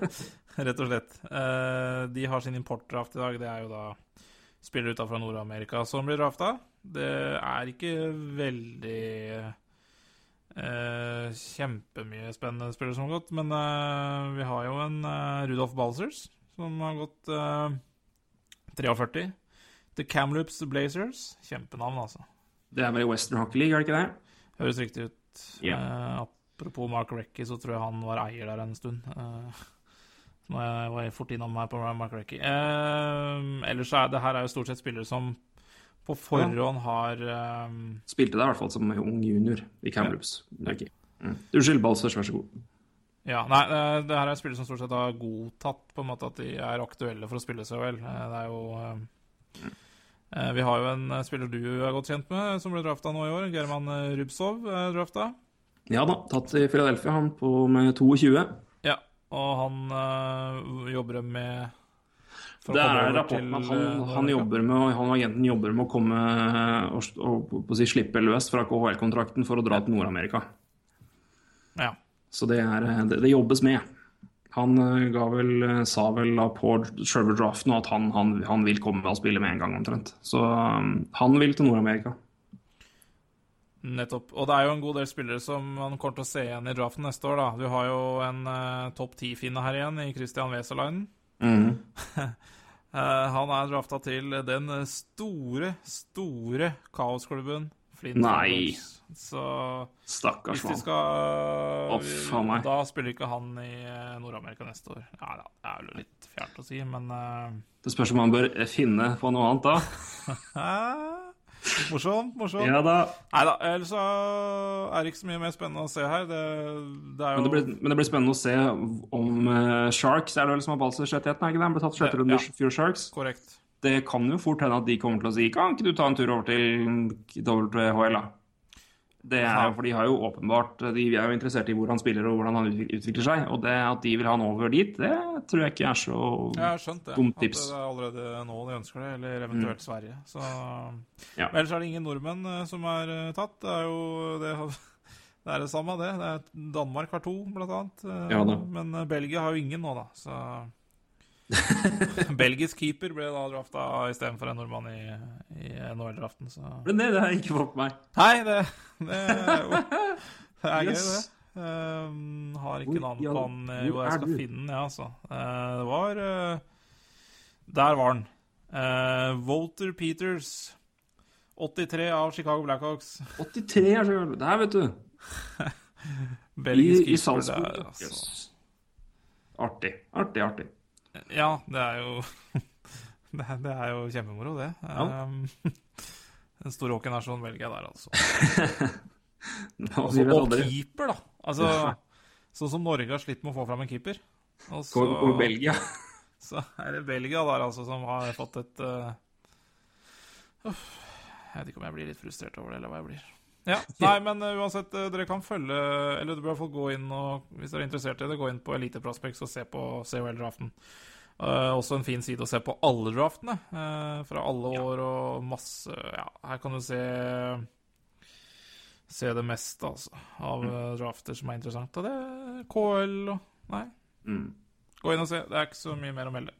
Rett og slett. Eh, de har sin importdraft i dag. Det er jo da spillere utenfor Nord-Amerika som blir drafta. Det er ikke veldig eh, kjempemye spennende spillere som har gått, men uh, vi har jo en uh, Rudolf Balsers som har gått eh, 43. The Kamloops Blazers. Kjempenavn, altså. Det er vel i Western Hockey League, er det ikke det? Høres riktig ut. Yeah. Eh, apropos Mark Recky, så tror jeg han var eier der en stund. Eh, nå var jeg fort innom her på Mark Recky. Eh, ellers så er det her er jo stort sett spillere som på forhånd har um... Spilte der i hvert fall som ung junior i Kamloops. Okay. Mm. Unnskyld, Balsers, vær så god. Ja, nei, eh, det her er spillere som stort sett har godtatt på en måte at de er aktuelle for å spille CHL. vel. Det er jo eh, eh, Vi har jo en eh, spiller du er godt kjent med, som ble drafta nå i år. German eh, Rubsov er drafta. Ja da, tatt i Philadelphia, han på med 22. Ja, og han øh, jobber med Det komme er rapporten til, han, øh, han jobber med Han og agenten jobber med å komme og, og, på å si, slippe løs fra KHL-kontrakten for å dra til Nord-Amerika. Ja. Så det, er, det, det jobbes med. Han eh, ga vel, eh, sa vel da på selve draften at han, han, han vil komme og spille med en gang, omtrent. Så um, han vil til Nord-Amerika. Nettopp. Og det er jo en god del spillere som man kommer til å se igjen i draften neste år, da. Du har jo en uh, topp ti-finne her igjen, i Christian Weselainen. Mhm. Eh, han er drafta til den store, store kaosklubben Flint Nei. Så Stakkars hvis de mann. skal oh. Da spiller ikke han i eh, Nord-Amerika neste år. Ja, det er jo litt fjernt å si, men uh... Det spørs om han bør finne på noe annet da. Morsomt, morsomt. Ja da. Nei da, ellers så er det ikke så mye mer spennende å se her. Det, det er jo Men det, blir, men det blir spennende å se om uh, Sharks er det vel som har balsrettigheten, er ikke det? Han ble tatt sjette runde Ja. Fjord Sharks. korrekt. Det kan jo fort hende at de kommer til å si Kan ikke du ta en tur over til WHL, da? Det er jo, for De har jo åpenbart De er jo interessert i hvor han spiller og hvordan han utvikler seg. Og det at de vil ha han over dit, det tror jeg ikke er så skjønt det. At det er allerede nå de ønsker det, eller eventuelt Sverige. Så Ja. Men ellers er det ingen nordmenn eh, som er eh, tatt. Det er jo det, det er det samme, det. det er, Danmark har to, blant annet. Eh, Ja. Men Belgia har jo ingen nå, da. Så Belgisk keeper ble da drafta istedenfor en nordmann i, i NHL-draften, så Men det, det har jeg ikke fått med meg. Nei, det, det Det er gøy, Yes. det. Um, har ikke navn i på han. eh, Jo, jeg er skal finne den, ja, altså. Uh, det var uh, Der var den. Uh, Walter Peters. 83 av Chicago Blackhawks. 83 er så Der, vet du. Belgisk i keeper. Salzburg. det er, altså. Yes. Artig. Artig, artig. Ja, det er jo Det det er jo kjempemoro, det. Ja. Um, en stor velger jeg der, altså. Og, sier vi og keeper, da. Altså, sånn som Norge har slitt med å få fram en keeper. Og så, kommer Belgia. så er det Belgia der, altså, som har fått et uh, Jeg vet ikke om jeg blir litt frustrert over det, eller hva jeg blir. Ja, Nei, men uh, uansett, uh, dere kan følge Eller du bør i hvert fall gå inn og Hvis dere er interessert i det, gå inn på Elite Prospects og se på COL-draften. Uh, også en fin side å se på alle draftene uh, fra alle år og masse Ja, her kan du se Se det meste, altså, av mm. drafter som er interessant. Og det er KL og Nei, Mm. gå inn og se. Det er ikke så mye mer å melde.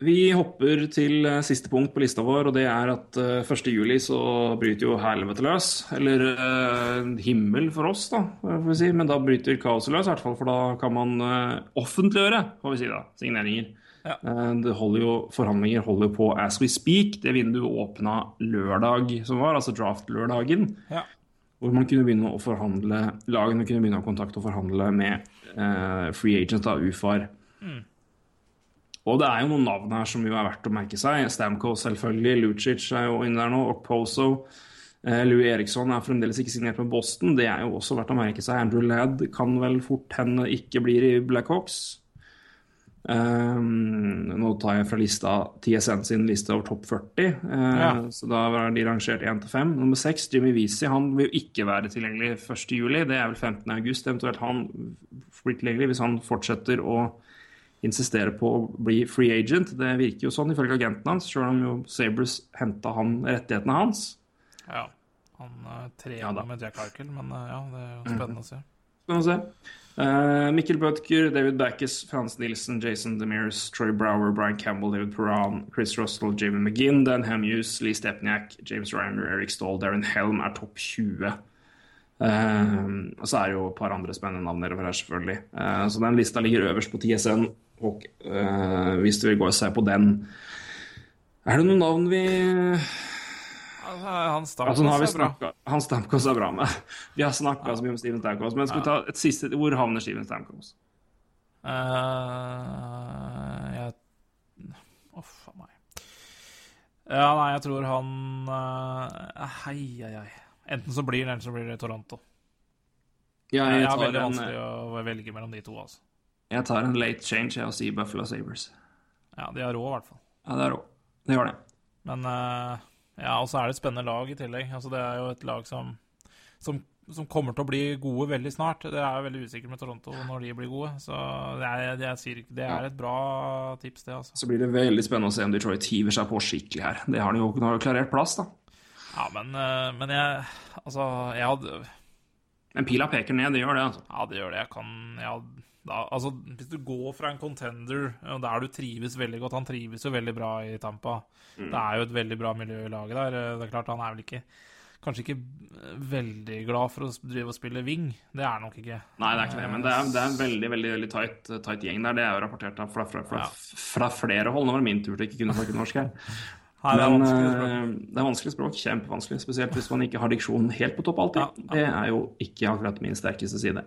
Vi hopper til eh, siste punkt på lista vår, og det er at eh, 1. juli så bryter jo helvete løs. Eller eh, himmel for oss, da, får vi si. Men da bryter kaoset løs, i hvert fall. For da kan man eh, offentliggjøre, får vi si da, signeringer. Ja. Eh, det holder jo, Forhandlinger holder på as we speak. Det vinduet åpna lørdag som var, altså draft-lørdagen. Ja. Hvor man kunne begynne å forhandle lagene kunne begynne å kontakte og forhandle med eh, free agent av UFAR. Og det er jo noen navn her som jo er verdt å merke seg. Stamco selvfølgelig, Lucic er jo inne der nå, Okposo. Eh, Louis Eriksson er fremdeles ikke signert med Boston. Det er jo også verdt å merke seg. Andrew Ladd kan vel fort hende ikke blir i Blackhawks. Um, nå tar jeg fra lista TSN sin liste over topp 40. uh, Ja. Så da var de rangert 1 til 5. Nummer 6, Jimmy Weezy, han vil jo ikke være tilgjengelig 1. juli. Det er vel 15. august eventuelt han blir tilgjengelig hvis han fortsetter å insistere på å bli free agent. Det virker jo sånn ifølge agenten hans, sjøl om jo Sabres henta han rettighetene hans. Ja. Han uh, trener Ja med Jack Arkel, men eh, ja, det er jo spennende å se. Spennende å se. Uh, Mikkel Bødker, David Backes, Frans Nielsen, Jason Demers, Troy Brower, Brian Campbell, David Perran, Chris Russell, Jimmy McGinn, Dan Hamuse, Lee Stepniak, James Reiner, Eric Stahl, Darren Helm er topp 20. Uh, og så er det jo et par andre spennende navn nedover her, selvfølgelig. Uh, så den lista ligger øverst på TSN. Og uh, hvis vil gå og se på den Er det noen navn vi Han Stamkos Altså, er bra. Han Stamkos er bra med. Vi har snakka så mye om Steven Stamkos, men skal vi ta et siste Hvor havner Steven Stamkos? Uh, jeg Uff a meg. Ja, nei, jeg tror han uh, Hei, hei, hei. Enten så blir det, eller så blir det Toronto. Ja, Jeg jeg, har er veldig en, vanskelig å velge mellom de to, altså. Jeg tar en late change jeg, og sier Buffalo Sabres. Ja, de har råd, i hvert fall. Ja, det er råd. Det gjør det. Men uh, ja, og så er det et spennende lag i tillegg. Altså, det er jo et lag som, som, som kommer til å bli gode veldig snart. Det er jo veldig usikkert med Toronto når de blir gode. Så det er, det er, det er et bra tips, det, altså. Så blir det veldig spennende å se om Detroit hiver seg på skikkelig her. Det har de jo de har de klarert plass, da. Ja, men, uh, men jeg Altså, jeg hadde Men pila peker ned, det gjør det, altså. Ja, det gjør det. Jeg kan ja, da, Altså, hvis du går fra en contender der du trives veldig godt Han trives jo veldig bra i Tampa. Det er jo et veldig bra miljø i laget der. Det er klart, han er vel ikke Kanskje ikke veldig glad for å drive og spille wing. Det er nok ikke. Nei, det er ikke det, men det er, det er en veldig veldig, veldig tight, tight gjeng der. Det er jo rapportert fra, fra, fra, fra flere hold. Nå var det min tur til ikke kunne snakke norsk her. Det er Men eh, det er vanskelig språk. Kjempevanskelig. Spesielt hvis man ikke har diksjonen helt på topp alltid. Ja, ja. Det er jo ikke akkurat min sterkeste side.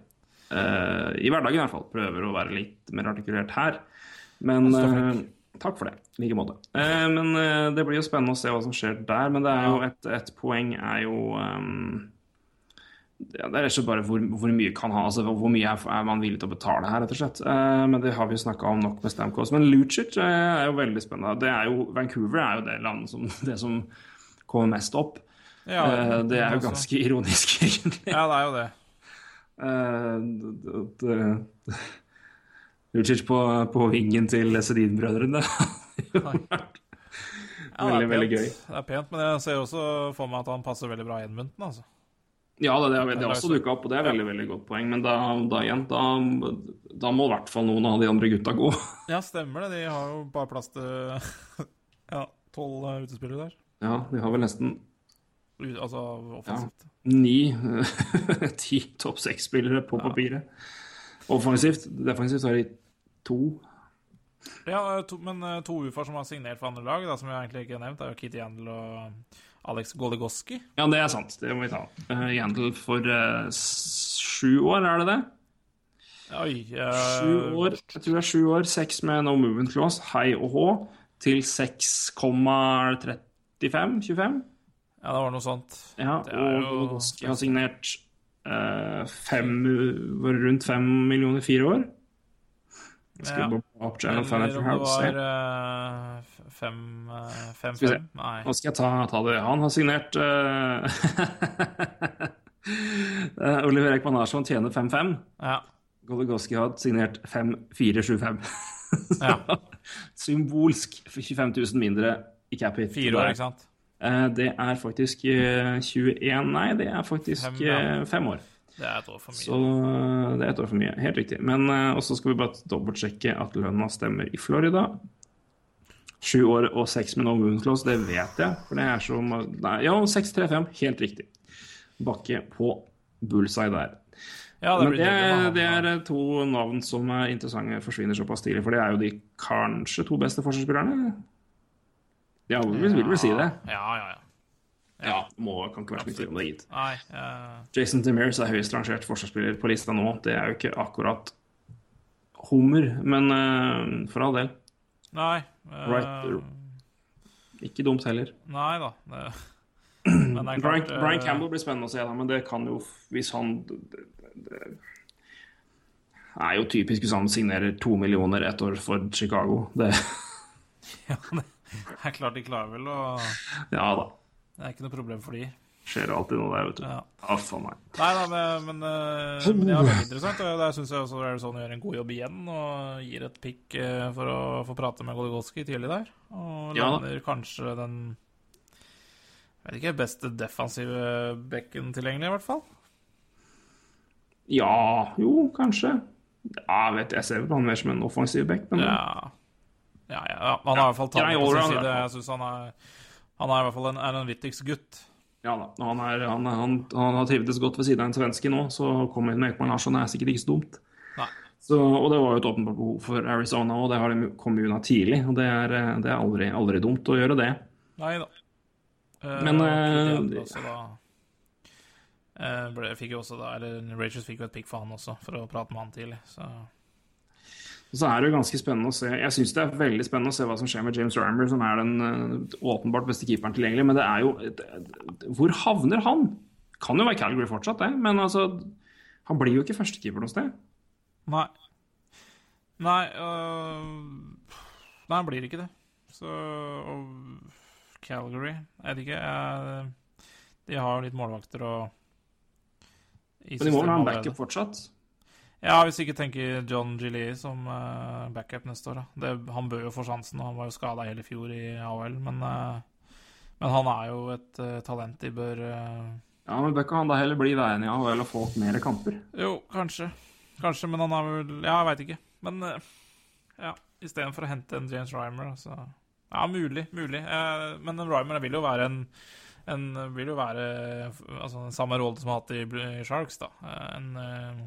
Eh, I hverdagen i hvert fall. Prøver å være litt mer artikulert her. Men eh, Takk for det. I like måte. Eh, men eh, det blir jo spennende å se hva som skjer der. Men det er jo et, et poeng er jo um, ja, Det er rett og slett bare hvor, hvor mye kan ha, altså hvor mye er, er man villig til å betale her, rett og slett. Eh, men det har vi jo snakka om nok med Stamkos. Men Lucic eh, er jo veldig spennende. Det er jo, Vancouver er jo det landet som, det som kommer mest opp. Ja, Eh, det er jo ganske ironisk, egentlig. Ja, det er jo det. Det- Lucic på, på vingen til Sedin-brødrene. Ja, Veldig, er veldig gøy. Det er pent, men jeg ser også for meg at han passer veldig bra i Edmundton, altså. Ja, det, det, det det er også så- dukka opp, og det er veldig veldig godt poeng. Men da, da igjen, da, da må i hvert fall noen av de andre gutta gå. Ja, stemmer det. De har jo bare plass til ja, tolv utespillere der. Ja, de har vel nesten Altså offensivt. Ni, ti topp seks-spillere på papiret. Offensivt. Defensivt har de to. Ja, to, men eh, to UFA som har signert for andre lag, da, som jeg egentlig ikke har nevnt, er jo Kitty Yandel og Alex Goligoski. Ja, det er sant. Det må vi ta. Uh, Yandel for uh, sju år, er det det? Oi. uh, Sju år, jeg tror det er sju år, seks med no movement clause, hei og hå, til 6,35-25. Ja, det var noe sånt. Ja, og jo- har signert eh, fem, rundt fem millioner fire år. Skal Ja. bare opp Eller om det var f- fem, eh, fem, Skal vi se. Nei. Nå skal jeg ta, ta det. Han har signert uh, Oliver Ekman Larsson tjener 5-5. Ja. Goligoski har signert 5-4-7-5. ja. Symbolsk 25 000 mindre i cap hit. Fire år, ikke sant? Eh, Det er faktisk eh, 21 Nei, det er faktisk Fem, eh, fem år. Det er et år for mye. Så eh, det er et år for mye. Helt riktig. Men også skal vi bare dobbeltsjekke at lønna stemmer i Florida. Sju år og seks med no moon clause, det vet jeg. For det er som Nei, ja, 6-3-5. Helt riktig. Bakke på bullseye der. Ja, det Men det, det er eh, to navn som er interessante, forsvinner såpass tidlig. For det er jo de kanskje to beste forsvarsspillerne. Ja, vi vil vel si det. Ja, ja, ja. Ja, må, kan ikke være så mye tvil om det, gitt. Nei. uh... Jason Demers er høyest rangert forsvarsspiller på lista nå. Det er jo ikke akkurat hummer, men uh, for all del. nei. Uh... Right. Ikke dumt heller. Nei da. Det, Brian, klart Brian eh, Campbell blir spennende å se, da, men det kan jo, hvis han det, det er jo typisk hvis han signerer to millioner ett år for Chicago. Det, Ja, det er klart de klarer vel å ja da. Det er ikke noe problem for de. Skjer alltid noe der, vet du. Ja. Ja, faen meg. Nei da, men, men, eh, men det er veldig interessant. Og der syns jeg også Arizona gjør en god jobb igjen og gir et pick eh, for å få prate med Goligoski tidlig der. Og Ja lander kanskje den jeg vet ikke, beste defensive bekken tilgjengelig, i hvert fall. Ja, jo, kanskje. Ja, jeg vet, jeg ser på han mer som en offensiv bekk, men Ja. Ja, ja. Han har i hvert fall tallet på sin side. Jeg syns han Han er i hvert fall en analytics-gutt. ja da. Han, er, han, han, han har trivdes godt ved siden av en svenske nå, så å komme inn med Ekman Larsson er sikkert ikke så dumt. Så, og det var jo et åpenbart behov for Arizona, og det har de kommet unna tidlig. Og det er, det er aldri, aldri dumt å gjøre det. Nei da. Eh, Men, eh, eh, ble, fikk jo et pick for han også, for å prate med han tidlig. Så så er det jo ganske spennende å se Jeg syns det er veldig spennende å se hva som skjer med James Rammer, som er den eh, åpenbart beste keeperen tilgjengelig. Men det er jo Hvor havner han? Kan jo være Calgary fortsatt, det, men altså Han blir jo ikke førstekeeper noe sted. Nei. Nei øh, Nei, han blir ikke det. Så og Calgary Jeg vet ikke. Jeg, de har jo litt målvakter og Men de må vel ha en backup fortsatt? Ja, hvis ikke tenker John Gillie som uh, backup neste år. Det, han bør jo få sjansen, og han var jo skada hele fjor i AHL. Men, uh, men han er jo et uh, talent de bør Ja, men bør ikke han da heller bli værende i AHL og få mer kamper? Jo, kanskje. Kanskje, men han er vel Ja, jeg veit ikke. Men ja, istedenfor å hente en James Rymer, altså Ja, mulig. Mulig. Men en Rymer vil jo være en en vil jo være altså, den samme rollen som han har hatt i i Sharks. da. En eh,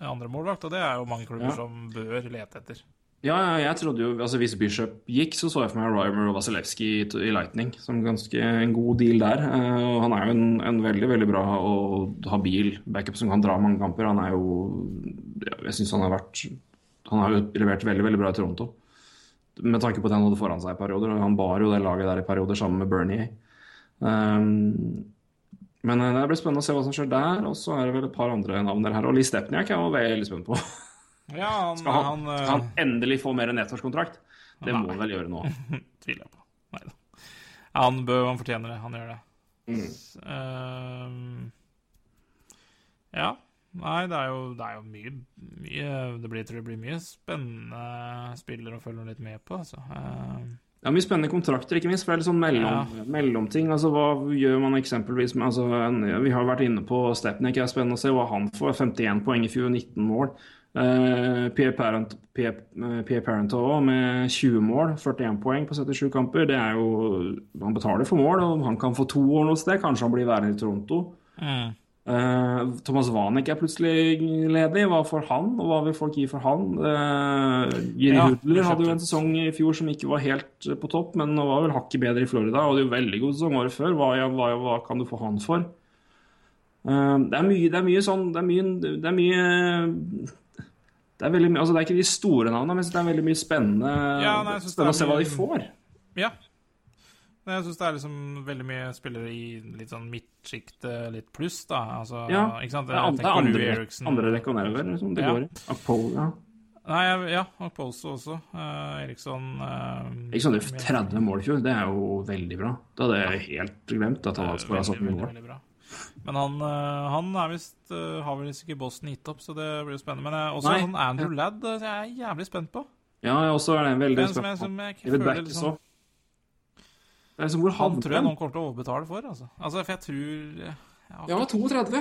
god andremålvakt, og det er jo mange klubber Ja. som bør lete etter. Ja, ja, jeg trodde jo altså Hvis Bishop gikk, så så jeg for meg Rymer og Vasilevskij i, Lightning som ganske en god deal der. Eh, og han er jo en, en veldig veldig bra og habil backup som kan dra mange kamper. Han er jo Jeg syns han har vært Han har jo levert veldig veldig bra i Toronto. med tanke på at han hadde foran seg i perioder. Han bar jo det laget der i perioder sammen med Bernie. Um, men eh, det blir spennende å se hva som skjer der. Og så er det vel et par andre navn der her. Og Lee Stepniak er jeg veldig spent på. Ja, han, Skal han, han, skal han endelig få mer enn ettårskontrakt? Det må han vel gjøre nå. tviler jeg på. Nei da. Han bør, han fortjener det. Han gjør det. Mm. Ehm, ja. Nei, det er jo, det er jo mye, mye Det blir, tror jeg blir mye spennende spillere å følge litt med på, altså. Ehm, Ja, mye spennende kontrakter, ikke minst. For det er litt sånn mellom, mellomting. Altså, hva gjør man eksempelvis med altså, Vi har vært inne på Stepnik. Det er spennende å se hva han får. 51 poeng i fjor, 19 mål. Uh, Pierre Parent Pierre, eh, Parento med 20 mål, 41 poeng på 77 kamper. Det er jo Han betaler for mål, og han kan få to år noe sted. Kanskje han blir værende i Toronto. mm. Eh, Thomas Wanek er plutselig ledig. Hva får han, og hva vil folk gi for han? Uh, Giri Ja, Hudler hadde jo en sesong i fjor som ikke var helt eh, på topp, men var vel hakket bedre i Florida. Og det er jo veldig god sesong året før. Hva, hva, hva kan du få han for? Uh, det, er mye, det er mye sånn Det er mye Det er mye det er, veldig, altså det er ikke de store navnene, men det er veldig mye spennende, Ja, nei, spennende å se hva de får. Ja. Men Jeg syns det er liksom veldig mye spillere i litt sånn midtsjiktet, litt pluss, da. Altså, Ja, ikke sant? Det er, Jeg på andre, Louis Eriksen. andre rekke og nedover liksom, det Ja. går i. Akpol, ja. Nei, ja, og Poso også. Uh, Eriksson uh, sånn Duff 30 mål i fjor, det er jo veldig bra. Det hadde jeg helt glemt at han hadde skåra så veldig, mye mål. Men han, eh, han er vist, har vel ikke Boston gitt opp, så det blir jo spennende. Men jeg, også Nei. sånn Andrew Ladd jeg er jævlig spent på. Ja, jeg også er det veldig Den som jeg, spent som jeg David føler liksom, liksom hvor Han tror jeg han? noen kommer til å overbetale for, altså. altså for jeg tror ja, Ja, 32.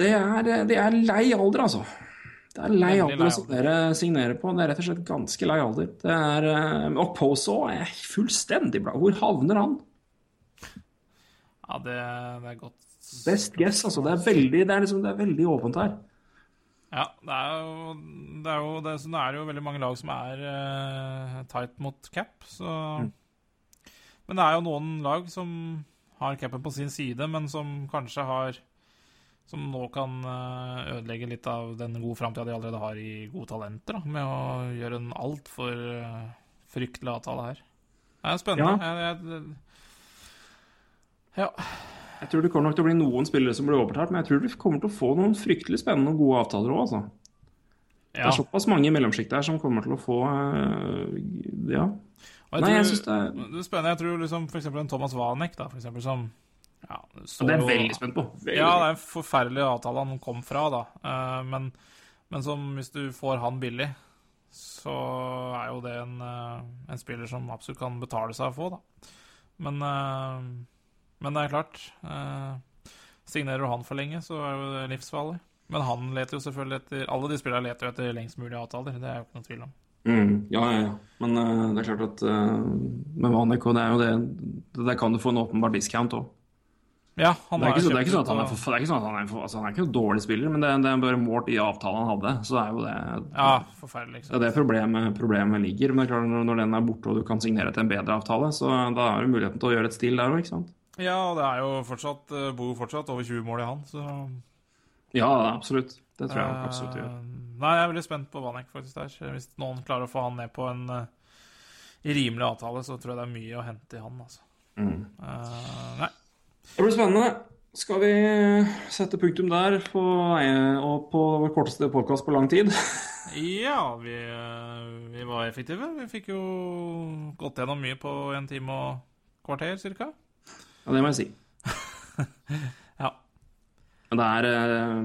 Det er, det er lei alder, altså. Det er lei alder lei å signere, signere på. Det er rett og slett ganske lei alder. Det er, eh, og Poso er fullstendig bra. Hvor havner han? Ja, det, det er godt. Best guess, altså. Det er veldig, det er liksom, det er veldig åpent her. Ja, det er jo Det er jo, det, er jo veldig mange lag som er uh, tight mot cap, så Mm. Men det er jo noen lag som har capen på sin side, men som kanskje har Som nå kan eh, ødelegge litt av den gode framtida de allerede har i gode talenter, da, med å gjøre en altfor uh, fryktelig avtale her. Det er spennende. Jeg, jeg, ja. Jeg tror det kommer nok til å bli noen spillere som blir overtalt, men jeg tror du kommer til å få noen fryktelig spennende og gode avtaler òg, altså. Det er såpass mange i mellomsjiktet her som kommer til å få eh, Ja. Nei, jeg synes det er Det er spennende. Jeg tror liksom eksempel en Thomas Wanek, da, for eksempel, som ja, så, det er jeg veldig spent på. Veldig. Ja, det er en forferdelig avtale han kom fra, da. Eh, men, men som hvis du får han billig, så er jo det en, eh, en spiller som absolutt kan betale seg å få, da. Men, eh, men det er klart Signerer du han for lenge, så er jo det livsfarlig. Men han leter jo selvfølgelig etter Alle de spillerne leter jo etter lengst mulig avtaler, det er jo ikke noe tvil om. Mm, ja, ja, ja. Men uh, det er klart at uh, med Vanek og det er jo det Der kan du få en åpenbar discount òg. Ja, han Det er ikke det er ikke sånn at han er, for, det er ikke sånn at han er, for, altså, han er ikke noen dårlig spiller, men det, det er bare målt i avtalen han hadde. Så det er jo det Ja, forferdelig, Det liksom. er det problemet, problemet ligger. Men det er klart når, når den er borte og du kan signere til en bedre avtale, så da er du muligheten til å gjøre et still der òg, ikke sant? Ja, og det er jo fortsatt eh, Bor fortsatt over 20 mål i han, så Ja, absolutt. Det tror jeg nok absolutt gjør. Eh, Nei, jeg er veldig spent på Vanek faktisk der. Hvis noen klarer å få han ned på en eh, rimelig avtale, så tror jeg det er mye å hente i han, altså. Mm. Eh, nei. Det blir spennende. Skal vi sette punktum der på, og på vår korteste podkast på lang tid? Ja, vi, vi var effektive. Vi fikk jo gått gjennom mye på en time og kvarter, cirka. Ja, det må jeg si. Men det er eh,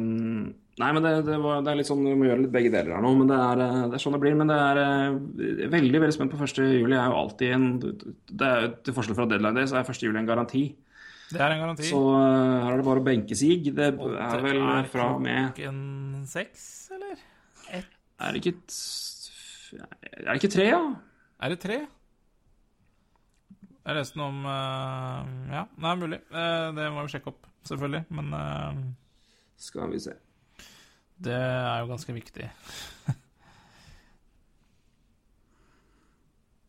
Nei, men det, det, var, det er litt sånn Vi må gjøre litt begge deler her nå, men det er, eh, det er sånn det blir. Men det er eh, veldig veldig spent på 1. juli. er jo alltid en det er, Til forskjell fra deadline day, så er 1. juli en garanti. Det er en garanti. Så her er det bare å benke sig. Det er vel fra og med klokken seks, eller? Er det ikke Er det ikke tre, ja? Er det tre? Jeg leste noe om Ja, det er mulig. Det må vi sjekke opp, selvfølgelig. Men uh, Skal vi se. det er jo ganske viktig.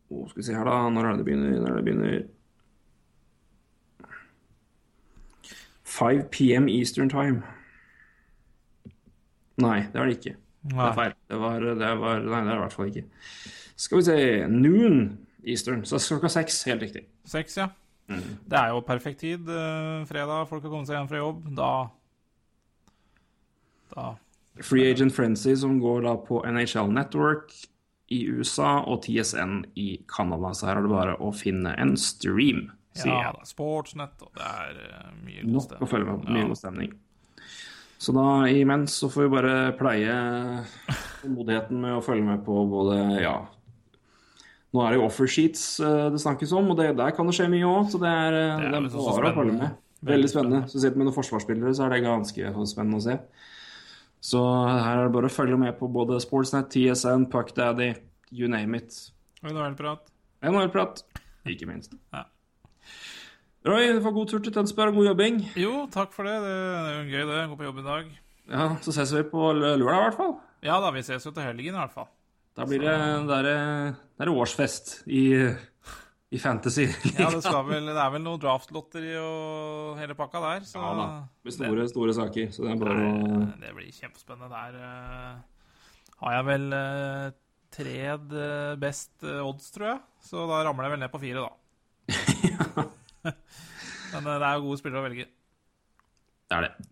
oh, skal vi se her, da. Når er det det begynner? Når er det begynner? 5 PM Eastern Time. Nei, det er det ikke. Det er feil. Det var, det var Nei, det er det i hvert fall ikke. Skal vi se Noon Eastern. Så klokka seks, helt riktig. Seks, ja. Mm. Det er jo perfekt tid. eh, fredag, folk har kommet seg hjem fra jobb. Da Da Free Agent Frenzy, som går da på NHL Network i USA og TSN i Canada. Så her er det bare å finne en stream, sier Ja, jeg. da, Sportsnett, og det er eh, mye god Nok stemning. å følge med. Mye Ja. god stemning. Så da imens så får vi bare pleie tålmodigheten med å følge med på både ja Nå er det jo offersheets uh, det snakkes om, og det, der kan det skje mye òg. Så det er, eh, Det er det er så bare å følge med. Veldig spennende. Så sitter med noen forsvarsspillere, så er det ganske spennende å se. Så her er det bare å følge med på både Sportsnet, TSN, Puckdaddy, you name it. NHL-prat. NHL-prat, ikke minst. Ja. Roy, du får god tur til Tønsberg og god jobbing. Jo, takk for det. Det er jo gøy, det. Gå på jobb i dag. Ja, Så ses vi på lørdag, i hvert fall. Ja da, vi ses jo til helgen, i hvert fall. Da blir det, det er, det er årsfest i, i Fantasy. Ja, det, skal vel, det er vel noe draftlotteri og hele pakka der, så Ja da, med store, store saker. Så det er bare å det, blir kjempespennende. Der uh, har jeg vel uh, tred eh, best odds, tror jeg. Så da ramler jeg vel ned på fire, da. Men det er jo gode spillere å velge. Det er det.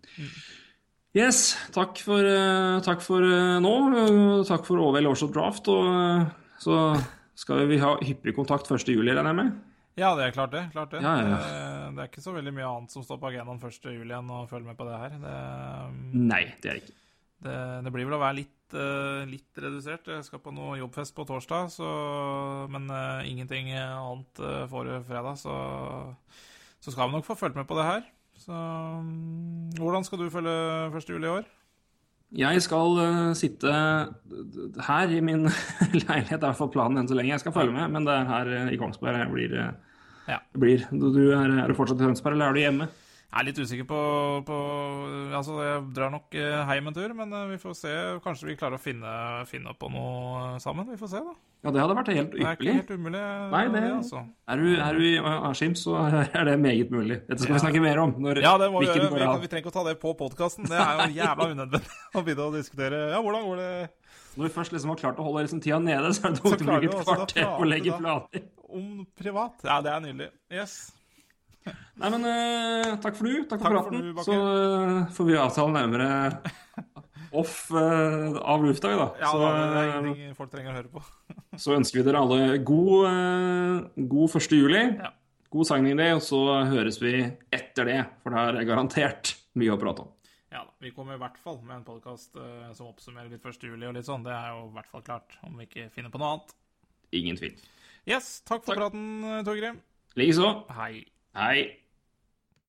Yes, takk for, eh, takk for eh, nå. Eh, Takk for OVL Årshot Draft. Og så skal vi ha hyppig kontakt 1. juli, regner jeg med. Ja, det er klart det. klart Det Ja, ja. Det, er ikke så veldig mye annet som står på agendaen 1. juli enn å følge med på det her. Det, Nei, det er det ikke. det, det blir vel å være litt, litt redusert. Jeg skal på noe jobbfest på torsdag, så, men ingenting annet uh, forrige fredag. Så, så skal vi nok få fulgt med på det her. Så mm, hvordan skal du følge 1. juli i år? Jeg skal uh, sitte her i min leilighet, er i hvert fall planen enn så lenge. Jeg skal følge med, men det er her uh, i Kongsberg jeg blir, Uh, Ja. blir. Du, du er, er du fortsatt i Tønsberg, eller er du hjemme? Jeg er litt usikker på, på Altså, jeg drar nok heim hjem en tur, men eh, vi får se. Kanskje vi klarer å finne, finne på noe sammen. Vi får se, da. Ja, det hadde vært helt ypperlig. Det er ikke helt umulig. Nei, det- altså. Er du, er du i Askim, så er det meget mulig. Dette skal vi snakke mer om. Ja, det må vi gjøre. Vi, vi trenger ikke å ta det på podkasten. Det er jo jævla unødvendig å begynne å diskutere. Ja, hvordan går det Når vi først liksom har klart å holde liksom tida nede, så er det tungt å bruke et kvarter på å legge planer. om privat? Ja, det er nydelig. Yes. Nei, men uh, takk for du. Takk for Takk for praten. du, så uh, får vi avtale nærmere off uh, av lufta, da. Ja, så, det er ingenting folk trenger å høre på. så ønsker vi dere alle god, god 1. juli. Ja. God signing day, og så høres vi etter det, for det er garantert mye å prate om. Ja da, Vi kommer i hvert fall med en podkast som oppsummerer litt 1. juli og litt sånn. Det er jo i hvert fall klart, om vi ikke finner på noe annet. Ingen tvil. Yes, takk for Takk. praten, Torgrim. Likeså. Hei. Hei.